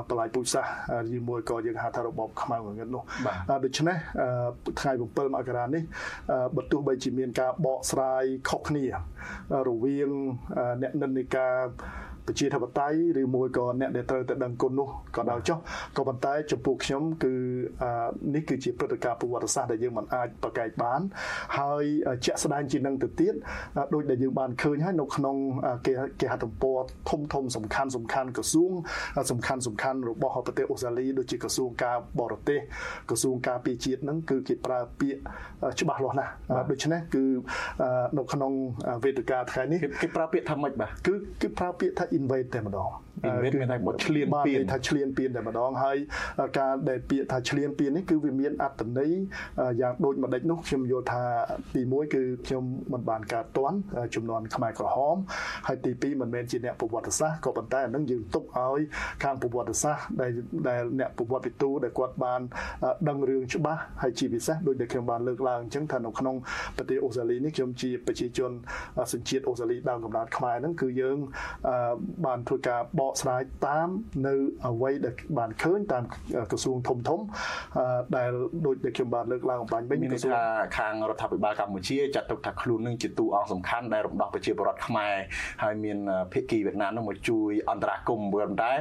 T: បលាយពូជសាសយីមួយក៏យើងហៅថារបបខ្មៅងងឹតនោះដូច្នេះថ្ងៃ7មករានេះបើទោះបីជាមានការបកស្រាយខុសគ្នារវាងអ្នកនិន្នាការ ប្រជាធិបតេយ្យឬមួយក៏អ្នកដែលត្រូវតែដឹងគុណនោះក៏ដោយចុះក៏ប៉ុន្តែចំពោះខ្ញុំគឺនេះគឺជាព្រឹត្តិការណ៍ប្រវត្តិសាស្ត្រដែលយើងមិនអាចប្រកែកបានហើយជាក់ស្ដែងជានឹងទៅទៀតដោយដែលយើងបានឃើញហើយនៅក្នុងគេគេហទំព័រធំធំសំខាន់សំខាន់ក្រសួងសំខាន់សំខាន់របស់ប្រទេសអូស្ត្រាលីដូចជាក្រសួងការបរទេសក្រសួងការពារជាតិហ្នឹងគឺគេប្រើពាក្យច្បាស់លាស់ណាស់ដូច្នេះគឺនៅក្នុងវេទិកាថ្ងៃនេះ
A: គេប្រើពាក្យថាម៉េចបាទ
T: គឺគឺប្រើពាក្យថា invade តែម្ដង
A: invade មានតែឈ្លាន
T: ពានថាឈ្លានពានតែម្ដងហើយការដែលពាក្យថាឈ្លានពាននេះគឺវាមានអត្តន័យយ៉ាងដូចម្ដេចនោះខ្ញុំយល់ថាទី1គឺខ្ញុំមិនបានកើតទាន់ចំនួនខ្មែរក្រហមហើយទី2មិនមែនជាអ្នកប្រវត្តិសាស្ត្រក៏ប៉ុន្តែអានឹងយើងទុកឲ្យខាងប្រវត្តិសាស្ត្រដែលដែលអ្នកប្រវត្តិវិទូដែលគាត់បានដឹងរឿងច្បាស់ហើយជាពិសេសដោយដែលខ្ញុំបានលើកឡើងអញ្ចឹងថានៅក្នុងប្រទេសអូស្ត្រាលីនេះខ្ញុំជាប្រជាជនសញ្ជាតិអូស្ត្រាលីដើមកំណើតខ្មែរហ្នឹងគឺយើងបានធ្វើការបកស្រាយតាមនៅអ្វីដែលបានឃើញតាមក្រសួងធំធំដែលដូចដែលខ្ញុំបានលើកឡើងអំបញ្ញ
A: វិញក្រសួងថាខាងរដ្ឋាភិបាលកម្ពុជាចាត់ទុកថាខ្លួននឹងជាតួអង្គសំខាន់ដែលរំដោះប្រជាពលរដ្ឋខ្មែរហើយមានភាគីវៀតណាមនឹងមកជួយអន្តរាគមន៍ប៉ុន្តែ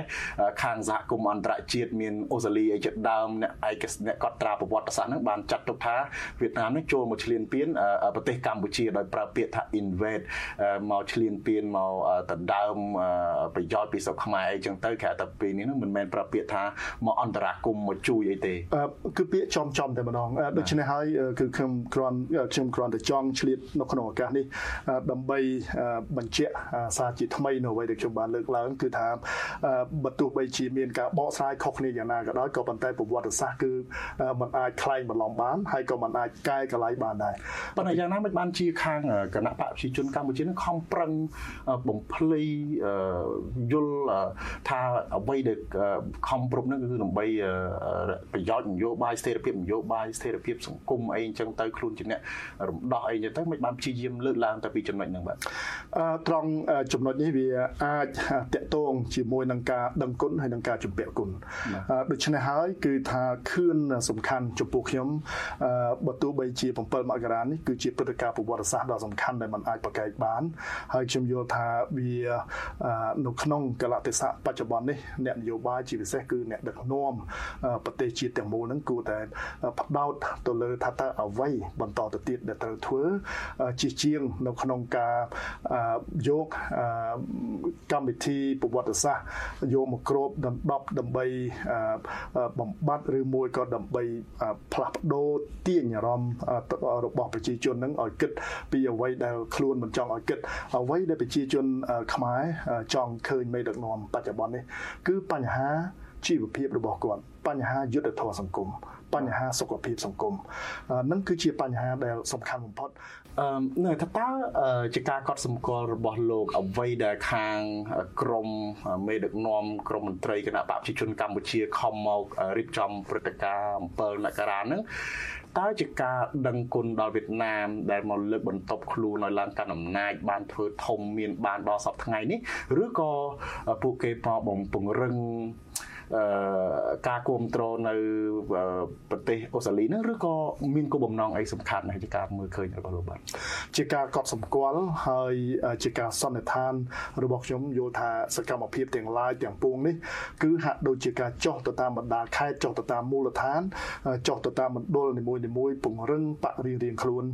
A: ខាងសហគមន៍អន្តរជាតិមានអូស្ត្រាលីអីជាដើមអ្នកឯកអ្នកកត់ត្រាប្រវត្តិសាស្ត្រនឹងបានចាត់ទុកថាវៀតណាមនឹងចូលមកឈ្លានពានប្រទេសកម្ពុជាដោយប្រើពាក្យថា invade មកឈ្លានពានមកដណ្ដើមប្រយោជន៍ពីស្រុកខ្មែរអីចឹងទៅគេថាពេលនេះនឹងមិនមែនប្រើពាក្យថាមកអន្តរាគមមកជួយអីទេ
T: គឺពាក្យចំចំតែម្ដងដូច្នេះហើយគឺខ្ញុំគ្រាន់ខ្ញុំគ្រាន់តែចង់ឆ្លៀតនៅក្នុងឱកាសនេះដើម្បីបញ្ជាក់សារជាថ្មីនៅអ្វីដែលខ្ញុំបានលើកឡើងគឺថាបើទោះបីជាមានការបកស្រាយខុសគ្នាយ៉ាងណាក៏ដោយក៏ប៉ុន្តែប្រវត្តិសាស្ត្រគឺมันអាចคล้ายបន្លំបានហើយក៏มันអាចកែកលៃបានដែរ
A: ប៉ុន្តែយ៉ាងណាមិនបានជាខាងគណៈបព្វជិជនកម្ពុជានឹងខំប្រឹងបំភ្លៃ យល់ថាអ្វីដែលខំប្រឹងនឹងគឺដើម្បីប្រយោជន៍នយោបាយស្ថិរភាពនយោបាយស្ថិរភាពសង្គមអីអញ្ចឹងទៅខ្លួនជាអ្នករំដោះអីអញ្ចឹងទៅមិនបានព្យាយាមលើកឡើងតែពីចំណុចហ្នឹងបាទ
T: អឺត្រង់ចំណុចនេះវាអាចតកតងជាមួយនឹងការដឹងគុណហើយនឹងការជំពាក់គុណដូច្នេះហើយគឺថាខឿនសំខាន់ចំពោះខ្ញុំបើទោះបីជា7មករានេះគឺជាព្រឹត្តិការណ៍ប្រវត្តិសាស្ត្រដ៏សំខាន់ដែលมันអាចប្រកែកបានហើយខ្ញុំយល់ថាវានៅក្នុងកលៈទេសៈបច្ចុប្បន្ននេះអ្នកនយោបាយជាពិសេសគឺអ្នកដឹកនាំប្រទេសជាតិទាំងមូលហ្នឹងគួរតែផ្ដោតទៅលើថាតើអ្វីបន្តទៅទៀតដែលត្រូវធ្វើជាជាងនៅក្នុងការយកកម្មវិធីប្រវត្តិសាស្ត្រយកមកគ្របដណ្ដប់ដើម្បីបំបត្តិឬមួយក៏ដើម្បីផ្លាស់ប្ដូរទាញអារម្មណ៍របស់ប្រជាជននឹងឲ្យគិតពីអ្វីដែលខ្លួនមិនចង់ឲ្យគិតអ្វីដែលប្រជាជនខ្មែរចង់ឃើញមេដឹកនាំបច្ចុប្បន្ននេះគឺបញ្ហាជីវភាពរបស់គាត់បញ្ហាយុទ្ធធម៌សង្គមបញ្ហាសុខភាពសង្គមនឹងគឺជាបញ្ហាដែលសំខាន់បំផុត
A: អឺនៅថាតើជាការកត់សម្គាល់របស់លោកអ្វីដែលខាងក្រមមេដឹកនាំក្រមមន្ត្រីគណៈបព្វជិជនកម្ពុជាខំមករៀបចំព្រឹត្តិការណ៍7មករាហ្នឹង តើជាការដឹងគុណដល់វៀតណាម ដែលមកលើកបន្ទប់ខ្លួនឲ្យឡើងកាន់អំណាចបានធ្វើធំមានបានដល់សពថ្ងៃនេះឬក៏ពួកគេមកបំពង្រឹង ការគ្រប់គ្រងនៅប្រទេសអូស្ត្រាលីហ្នឹងឬក៏មានគោលបំណងអីសំខាន់ហើយជាការមើលឃើញរបស់លោកបាទ
T: ជាការកត់សម្គាល់ហើយជាការសន្និដ្ឋាន របស់ខ្ញុំយល់ថាសកម្មភាពទាំងឡាយទាំងពួងនេះគឺហាក់ដូចជាការចោះទៅតាមបណ្ដាខេត្តចោះទៅតាមមូលដ្ឋានចោះទៅតាមមណ្ឌលនីមួយៗពង្រឹងបរិរៀងខ្លួន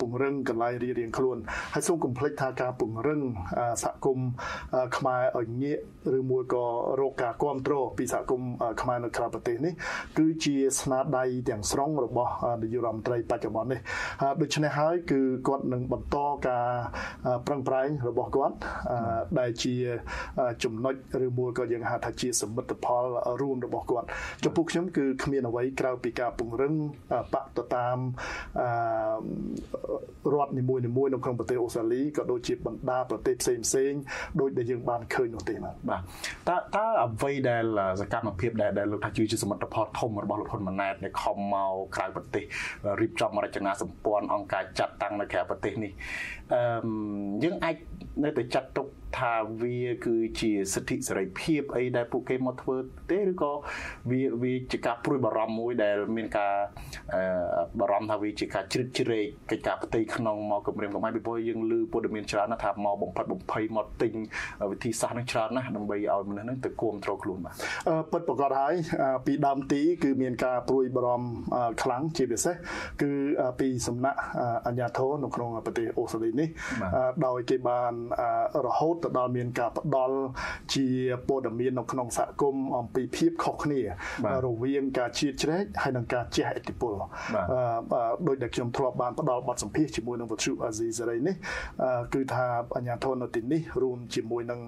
T: ពង្រឹងកន្លែងរៀងខ្លួនហើយសូមកុំភ្លេចថាការពង្រឹងសហគមន៍ខ្មែរឲ្យងាកឬមួយក៏រកការគ្រប់គ្រងពីសហគមន៍ខ្មែរនៅក្រៅប្រទេសនេះគឺជាស្នាដៃទាំងស្រុងរបស់នាយករដ្ឋមន្ត្រីបច្ចុប្បន្ននេះដូច្នេះហើយគឺគាត់នឹងបន្តការប្រឹងប្រែងរបស់គាត់ដែលជាចំណុចឬមួយក៏យើងហៅថាជាសមិទ្ធផលរួមរបស់គាត់ចំពោះខ្ញុំគឺគ្មានអ្វីក្រៅពីការពង្រឹងបកទៅតាមរដ្ឋនីមួយៗនៅក្នុងប្រទេសអូស្ត្រាលីក៏ដូចជាបណ្ដាប្រទេសផ្សេងផ្សេងដូចដែលយើងបានឃើញនោះទេបាទ
A: បាទតើតើអ្វីដែលសកម្មភាពដែលដែលលោកថាជាសមិទ្ធផលធំរបស់លោកហ៊ុនម៉ាណែតដែលខំមកក្រៅប្រទេសរៀបចំរចនាសម្ព័ន្ធអង្គការចាត់តាំងនៅក្រៅប្រទេសនេះអឺយើងអាចនៅតែចាត់ទុកថាវាគឺជាសិទ្ធិសេរីភាពអីដែលពួកគេមកធ្វើទេឬក៏វាវាជាការព្រួយបារម្ភមួយដែលមានការបារម្ភថាវាជាការជ្រិតជ្រែកកិច្ចការផ្ទៃក្នុងមកគម្រាមកំហែងពីព្រោះយើងឮព័ត៌មានច្រើនណាស់ថាមកបំផិតបំភ័យមកទិញវិធីសាស្ត្រនឹងច្រើនណាស់ដើម្បីឲ្យមនុស្សនឹងទៅគ្រប់គ្រងខ្លួនបាទ
T: ពិតប្រកបហើយពីដើមទីគឺមានការព្រួយបារម្ភខ្លាំងជាពិសេសគឺពីសំណាក់អាជ្ញាធរនៅក្នុងប្រទេសអូស្ត្រាលីនេះដោយគេបានរហូតទៅដល់មានការផ្ដល់ជាព័ត៌មាននៅក្នុងសហគមន៍អំពីភាពខុសគ្នា រវាងការជៀតជ្រែកហើយនិងការជះឥទ្ធិពលដោយដែលខ្ញុំធ្លាប់បានផ្ដល់បទសម្ភាសជាមួយនឹងវិទ្យុអាស៊ីសេរីនេះគឺថាអាជ្ញាធរនៅទីនេះរួមជាមួយនឹង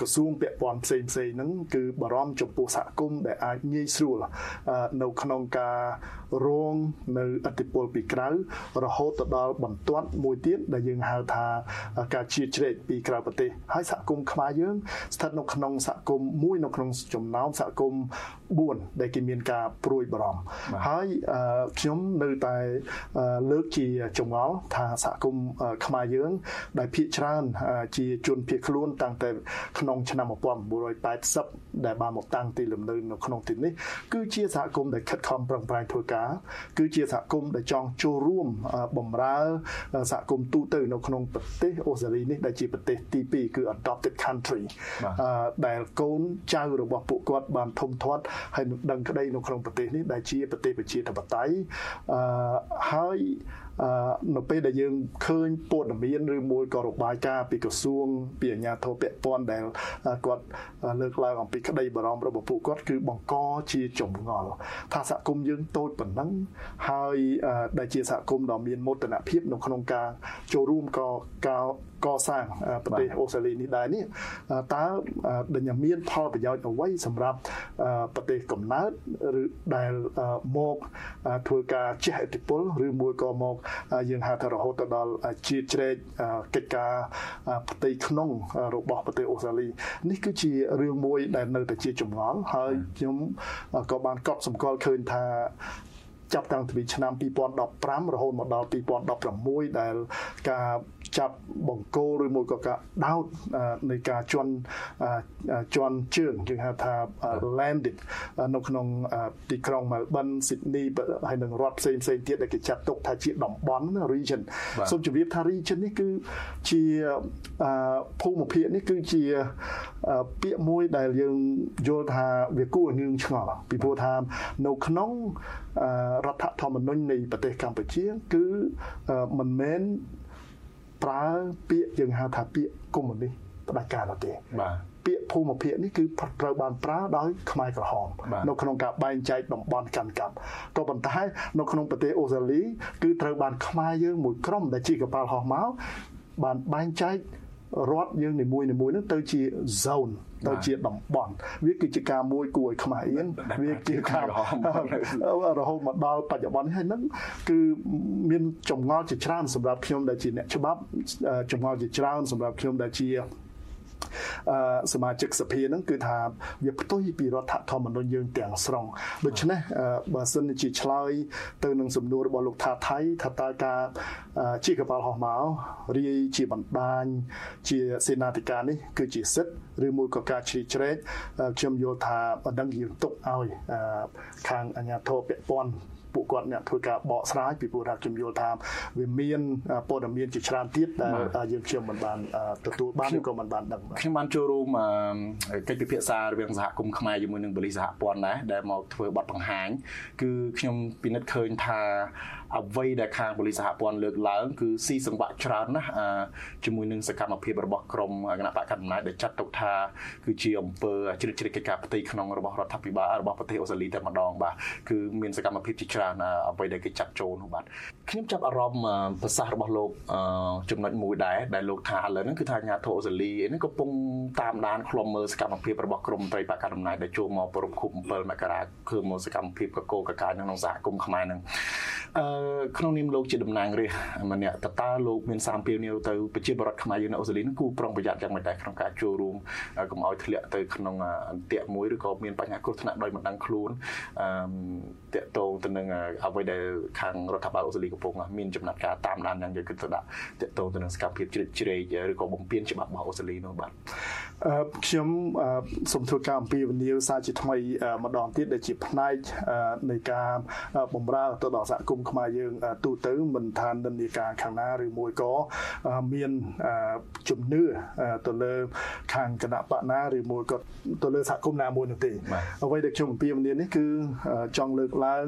T: ក្រសួងពាក់ព័ន្ធផ្សេងផ្សេងហ្នឹងគឺបារម្ភចំពោះសហគមន៍ដែលអាចងាយស្រួលនៅក្នុងការរងនៅឥទ្ធិពលពីក្រៅរហូតទៅដល់បន្ទាត់មួយទៀតដែលយើងហៅថាការជៀតជ្រែកពីក្រៅប្រទេសហើយសហគមន៍ខ្មែរយើងស្ថិតនៅក្នុងសហគមន៍មួយនៅក្នុងចំណោមសហគមន៍ 4ដែលគេមានការព្រួយបារម្ភហើយខ្ញុំនៅតែលើកជាចងល់ថាសហគមន៍ខ្មែរយើង ដែលភាគច្រើនជាជនភៀសខ្លួនតាំងតែក្នុងឆ្នាំ1980ដែលបានមកតាំងទីលំនៅនៅក្នុងទីនេះគឺជាសហគមន៍ដែលខិតខំប្រឹងប្រែងធ្វើការគឺជាសហគមន៍ដែលចង់ចូលរួមបម្រើសហគមន៍ទូទៅនៅក្នុងប្រទេសអូស្ត្រាលីនេះដែលជាប្រទេសទី2គឺ adopted country ដែលកូនចៅរបស់ពួកគាត់បានធំធាត់ហើយនឹងដឹងក្តីនៅក្នុងប្រទេសនេះដែលជាប្រទេសប្រជាធិបតេយ្យអឺហើយនៅពេលដែលយើងឃើញព័ត៌មានឬមួយក៏របាយការណ៍ពីក្រសួងពីអាជ្ញាធរពាក់ព័ន្ធដែលគាត់លើកឡើងអំពីក្តីបារម្ភរបស់ពួកគាត់គឺបង្កជាចម្ងល់ថាសហគមន៍យើងតូចប៉ុណ្ណឹងហើយដែលជាសហគមន៍ដ៏មានមោទនភាពនៅក្នុងការចូលរួមក៏ការ កសាងប្រទេសអូស្ត្រាលីនេះដែរនេះតើដែលមានផលប្រយោជន៍អ្វីសម្រាប់ប្រទេសកំណើតឬដែលមកធ្វើការជះឥទ្ធិពលឬមួយក៏មកយើងហៅថារហូតទៅដល់ជាជ្រែកកិច្ចការផ្ទៃក្នុងរបស់ប្រទេសអូស្ត្រាលីនេះគឺជារឿងមួយដែលនៅតែជាចម្ងល់ហើយខ្ញុំក៏បានកត់សម្គាល់ឃើញថាចាប់តាំងពីឆ្នាំ2015រហូតមកដល់2016ដែលការ ចាប់បង្គោលឬមួយក៏ការដោតនៃការជន់ជន់ជើងយើងហៅថា landed នៅក្នុងទីក្រុង Melbourne Sydney ហើយនិងរដ្ឋផ្សេងផ្សេងទៀតដែលគេចាត់ទុកថាជាតំបន់ region សូមជម្រាបថា region នេះគឺជាភូមិភាគនេះគឺជាពាក្យមួយដែលយើងយល់ថាវាគួរឲ្យងឿងឆ្ងល់ពីព្រោះថានៅក្នុងរដ្ឋធម្មនុញ្ញនៃប្រទេសកម្ពុជា គឺមិនមែន ប្រើពាក្យយើងហៅថាពាក្យកុម្មុយនីសផ្ដាច់ការនោះទេបាទពាក្យភូមិភាគនេះគឺត្រូវបានប្រើដោយខ្មែរក្រហមនៅក្នុងការបែងចែកតំបន់កាន់កាប់ក៏ប៉ុន្តែនៅក្នុងប្រទេសអូស្ត្រាលីគឺត្រូវបានខ្មែរយើងមួយក្រុមដែលជាកប៉ាល់ហោះមកបានបែងចែករដ្ឋយើងនីមួយៗហ្នឹងទៅជា zone ទៅជាតំបន់វាគឺជាការមួយគួរឲ្យខ្មាស់អៀនវាជាការរហូតមកដល់បច្ចុប្បន្នហើយហ្នឹងគឺមានចម្ងល់ជាច្រើនសម្រាប់ខ្ញុំដែលជាអ្នកច្បាប់ចម្ងល់ជាច្រើនសម្រាប់ខ្ញុំដែលជា សមាជិកសភាហ្នឹងគឺថាវាផ្ទុយពីរដ្ឋធម្មនុញ្ញយើងទាំងស្រុងដូច្នេះបើសិនជាឆ្លើយទៅនឹងសំណួររបស់លោកថាថៃថាតើការជាកប៉ាល់ហោះមករាយជាបណ្ដាញជាសេនាធិការនេះគឺជាសិទ្ធិឬមួយក៏ការជ្រៀតជ្រែកខ្ញុំយល់ថាបណ្ដឹងយើងទុកឲ្យខាងអាជ្ញាធរពាក់ព័ន្ធ ពួកគាត់អ្នកធ្វើការបកស្រាយពីព្រោះថាខ្ញុំយល់ថាវាមានព័ត៌មានជាច្រើនទៀតដែលយើងខ្ញុំមិនបានទទួលបានឬក៏មិនបានដឹង
A: ខ្ញុំបានចូលរួមកិច្ចពិភាក្សារវាងសហគមន៍ខ្មែរជាមួយនឹងបលិសហព័ន្ធដែរដែលមកធ្វើបទបង្ហាញគឺខ្ញុំពិនិត្យឃើញថា អ្វីដែលខាងប៉ូលីសសហព័ន្ធលើកឡើងគឺស៊ីសង្វាក់ច្រើនណាស់ជាមួយនឹងសកម្មភាពរបស់ក្រមគណៈបកកណ្ដាលអំណាចដែលចាត់ទុកថាគឺជាអំពើជ្រៀតជ្រែកកិច្ចការផ្ទៃក្នុងរបស់រដ្ឋាភិបាលរបស់ប្រទេសអូស្ត្រាលីតែម្ដងបាទគឺមានសកម្មភាពជាច្រើនអ្វីដែលគេចាត់ចូលនោះបាទខ្ញុំចាប់អារម្មណ៍ប្រសាសន៍របស់លោកចំណុចមួយដែរដែលលោកថាឥឡូវហ្នឹងគឺថាអាញាធិអូស្ត្រាលីនេះកំពុងតាមដានឃ្លាំមើលសកម្មភាពរបស់ក្រមត្រីបកកណ្ដាលអំណាចដែលចូលមកប្រពខូប7មករាគឺមកសកម្មភាពកកកកាយក្នុងសហគមន៍ខ្មែរហ្នឹងអឺក្នុងនាមលោកជាតំណាងរាស្ត្រម្នាក់តើតើលោកមានសារពាវនាវទៅប្រជាពលរដ្ឋខ្មែរយើងនៅអូស្ត្រាលីនឹងគូប្រុងប្រយ័ត្នយ៉ាងម៉េចដែរក្នុងការចូលរួមកុំឲ្យធ្លាក់ទៅក្នុងអន្ទាក់មួយឬក៏មានបញ្ហាគ្រោះថ្នាក់ដោយមិនដឹងខ្លួនអឺតកតងទៅនឹងអ្វីដែលខាងរដ្ឋាភិបាលអូស្ត្រាលីកំពុងមានចំណាត់ការតាមដានយ៉ាងយកគិតទៅដាក់តកតងទៅនឹងសកម្មភាពជ្រៀតជ្រែកឬក៏បំពេញច្បាប់របស់អូស្ត្រាលីនោះបាទ
T: ខ្ញុំសូមធ្វើការអំពាវនាវសារជាថ្មីម្ដងទៀតដែលជាផ្នែកនៃការបំរើទៅដល់សហគមន៍ខ្មែរយើងទូទៅមិនថានិន្នាការខាងណាឬមួយក៏មានជំនឿទៅលើខាងគណៈបកណាឬមួយក៏ទៅលើសហគមន៍ណាមួយនោះទេអ្វីដែលខ្ញុំអំពាវនាវនេះគឺចង់លើកឡើង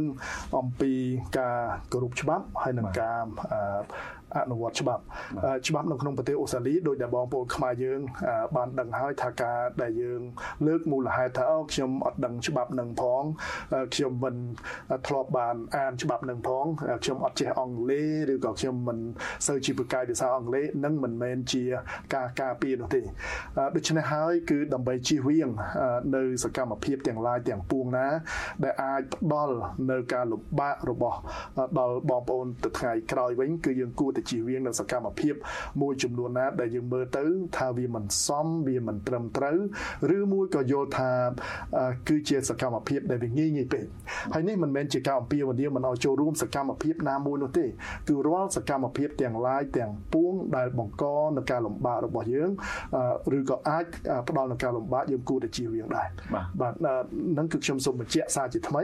T: អំពីការគោរពច្បាប់ហើយនឹងការ អនុវត្តច្បាប់ច្បាប់នៅក្នុងប្រទេសអូស្ត្រាលីដោយដែលបងប្អូនខ្មែរយើងបានដឹងហើយថាការដែលយើងលើកមូលហេតុថាអូខ្ញុំអត់ដឹងច្បាប់នឹងផងខ្ញុំមិនធ្លាប់បានអានច្បាប់នឹងផងខ្ញុំអត់ចេះអង់គ្លេសឬក៏ខ្ញុំមិនសូវជាពូកែភាសាអង់គ្លេសនឹងមិនមែនជាការការពារនោះទេដូច្នេះហើយគឺដើម្បីជៀសវាងនៅសកម្មភាពទាំងឡាយទាំងពួងណា ដែលអាចផ្ដល់នៅការលំបាករបស់ដល់បងប្អូនទៅថ្ងៃក្រោយវិញគឺយើងគួរតែជៀសវាងនៅសកម្មភាពមួយចំនួនណាដែលយើងមើលទៅ ថាវាមិនសមវាមិនត្រឹមត្រូវឬមួយក៏យល់ថាគឺជាសកម្មភាពដែលវាងាយងាយពេកហើយនេះមិនមែនជាការអំពាវនាវមិនឲ្យចូលរួមសកម្មភាពណាមួយនោះទេគឺរាល់សកម្មភាពទាំងឡាយទាំងពួងដែលបង្កនឹងការលំបាករបស់យើងឬក៏អាចផ្ដល់នឹងការលំបាកយើងគួរតែជៀសវាងដែរបាទនឹងគឺខ្ញុំសូមបញ្ជាក់សារជាថ្មី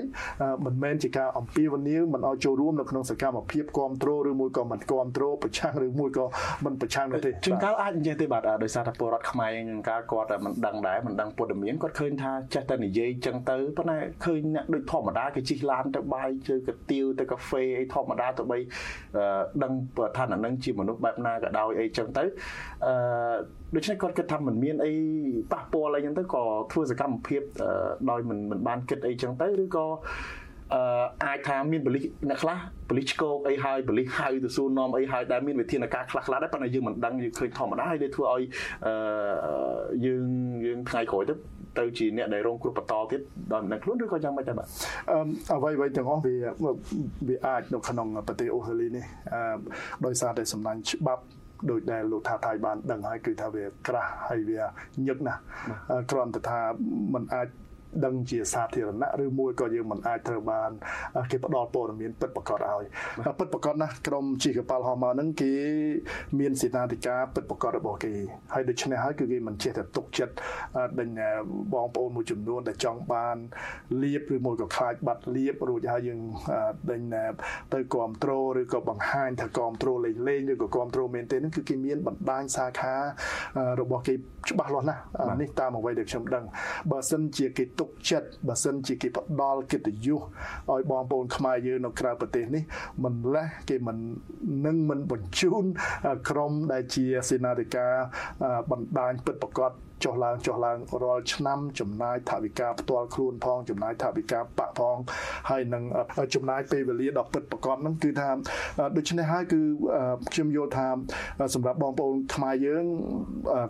T: មិនមែនជាការអំពាវនាវមិនឲ្យចូលរួមនៅក្នុងសកម្មភាពគ្រប់គ្រងឬមួយក៏មិនគ្រប់គ្រងប្រឆាំងឬមួយក៏មិនប្រឆាំងនោះទេ
A: ជួនកាលអាចនិយាយទេបាទដោយសារតែពលរដ្ឋខ្មែរជួនកាលគាត់មិនដឹងដែរមិនដឹងព័ត៌មានគាត់ឃើញថាចេះតែនិយាយចឹងទៅប៉ុន្តែឃើញអ្នកដូចធម្មតាគេជិះឡានទៅបាយជើកាទៀវទៅកាហ្វេអីធម្មតាទៅបីដឹងថាអានឹងជាមនុស្សបែបណាក៏ដោយអីចឹងទៅអឺដូច្នេះគាត់គិតថាមិនមានអីប៉ះពាល់អីចឹងទៅក៏ធ្វើសកម្មភាពដោយមិនមិនបានគិតអីចឹងទៅឬក៏ អឺអាចថាមានបលិសអ្នកខ្លះបលិសឆ្កោកអីហើយបលិសហៅទៅសួរនាំអីហើយដែលមានវិធានការខ្លះខ្លះដែរប៉ុន្តែយើងមិនដឹងយើងឃើញធម្មតាហើយវាធ្វើឲ្យអឺយើងយើងថ្ងៃក្រោយទៅទៅជាអ្នកដែលរងគ្រោះបន្តទៀតដោយមិនដឹងខ្លួនឬក៏យ៉ាងម៉េចដែរបាទ
T: អឺអ្វីអ្វីទាំងអស់វាវាអាចនៅក្នុងប្រទេសអូស្ត្រាលីនេះអឺដោយសារតែសំណាញ់ច្បាប់ដោយដែលលោកថាថៃបានដឹងហើយគឺថាវាក្រាស់ហើយវាញឹកណាស់គ្រាន់តែថាมันអាច ដឹងជាសាធារណៈឬមួយក៏យើងមិនអាចត្រូវបានគេផ្ដល់ព័ត៌មានពិតប្រាកដឲ្យពិតប្រាកដណាស់ក្រុមជីកប៉ាល់ហោះមកហ្នឹងគេមានសេនាធិការពិតប្រាកដរបស់គេហើយដូច្នេះហើយគឺគេមិនចេះតែទុកចិត្តដេញបងប្អូនមួយចំនួនដែលចង់បានលៀបឬមួយក៏ខ្លាចបាត់លៀបរួចហើយយើងដេញទៅគ្រប់គ្រងឬក៏បង្ហាញថាគ្រប់គ្រងលេងលេងឬក៏គ្រប់គ្រងមែនទេហ្នឹងគឺគេមានបណ្ដាញសាខារបស់គេច្បាស់លាស់ណាស់នេះតាមអ្វីដែលខ្ញុំដឹងបើសិនជាគេទុកចិត្តបើសិនជាគេផ្ដល់កិត្តិយសឲ្យបងប្អូនខ្មែរយើងនៅក្រៅប្រទេសនេះមិនលេះគេមិននឹងមិនបញ្ជូនក្រុមដែលជាសេនាធិការបណ្ដាញពិតប្រកប ចុះឡើងចុះឡើងរាល់ឆ្នាំចំណាយថវិកាផ្ទាល់ខ្លួនផងចំណាយថវិកាបាក់ផងហើយនឹងចំណាយពេលវេលាដ៏ពិតប្រាកដហ្នឹងគឺថាដូច្នេះហើយគឺខ្ញុំយល់ថាសម្រាប់បងប្អូនខ្មែរយើង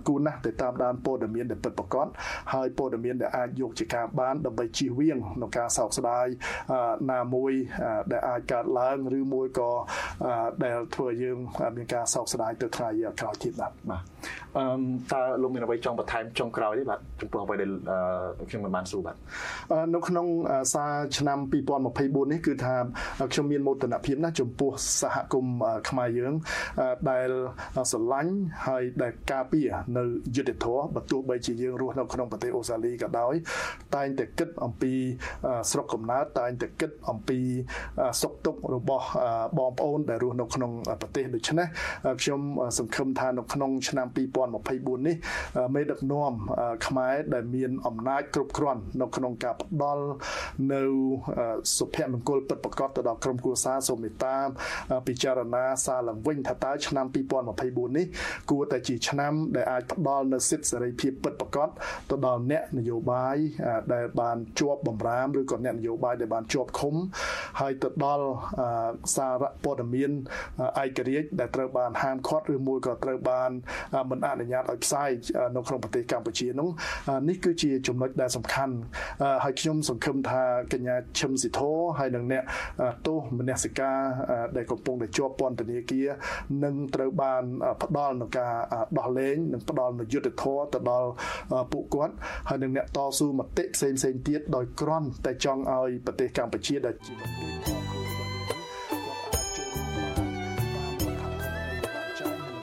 T: គូណាស់ទៅតាមដានព័ត៌មានដែលពិតប្រាកដហើយព័ត៌មានដែលអាចយកជាការបានដើម្បីជៀសវាងក្នុងការសោកស្ដាយណាមួយដែលអាចកើតឡើងឬមួយក៏ដែលធ្វើយើងមានការសោកស្ដាយទៅថ្ងៃក្រោយទៀតបាទបាទ
V: អឺតើលោកមានអ្វីចង់បន្ថែមចុងក្រោយទេបាទចំពោះអ្វីដែលខ្ញុំមិនបានសួរបាទ
T: នៅក្នុងសារឆ្នាំ2024នេះគឺថាខ្ញុំមានមោទនភាពណាស់ចំពោះសហគមន៍ខ្មែរយើងដែលស្រឡាញ់ហើយដែលការពារនៅយុទ្ធធរបើទោះបីជាយើងរស់នៅក្នុងប្រទេសអូស្ត្រាលីក៏ដោយតែងតែគិតអំពីស្រុកកំណើតតែងតែគិតអំពីសុខទុក្ខរបស់បងប្អូនដែលរស់នៅក្នុងប្រទេសដូច្នេះខ្ញុំសង្ឃឹមថានៅក្នុងឆ្នាំ2024នេះមេដឹកនាំ ខ្មែរដែលមានអំណាចគ្រប់គ្រាន់នៅក្នុងការផ្ដល់នៅសុភមង្គលពិតប្រាកដទៅដល់ក្រុមគ្រួសារសូមមេត្តាពិចារណាសារឡើងវិញថាតើឆ្នាំ2024នេះគួរតែជាឆ្នាំដែលអាចផ្ដល់នៅសិទ្ធិសេរីភាពពិតប្រាកដទៅដល់អ្នកនយោបាយដែលបានជាប់បំរាមឬក៏អ្នកនយោបាយដែលបានជាប់ឃុំហើយទៅដល់សារព័ត៌មានឯករាជ្យដែលត្រូវបានហាមឃាត់ឬមួយក៏ត្រូវបានមិនអនុញ្ញាតឲ្យផ្សាយនៅក្នុងប្រទេសកម្ពុជានោះនេះគឺជាចំណុចដែលសំខាន់ហើយខ្ញុំសង្ឃឹមថាកញ្ញាឈឹមស៊ីធោហើយនិងអ្នកទោសមនសិការដែលកំពុងតែជាប់ពន្ធនាគារនឹងត្រូវបានផ្ដល់នៅការដោះលែងនិងផ្ដល់នូវយុត្តិធម៌ទៅដល់ពួកគាត់ហើយនឹងអ្នកតស៊ូមតិផ្សេងផ្សេងទៀតដោយក្រន់តែចង់ឲ្យប្រទេសកម្ពុជាដែលជា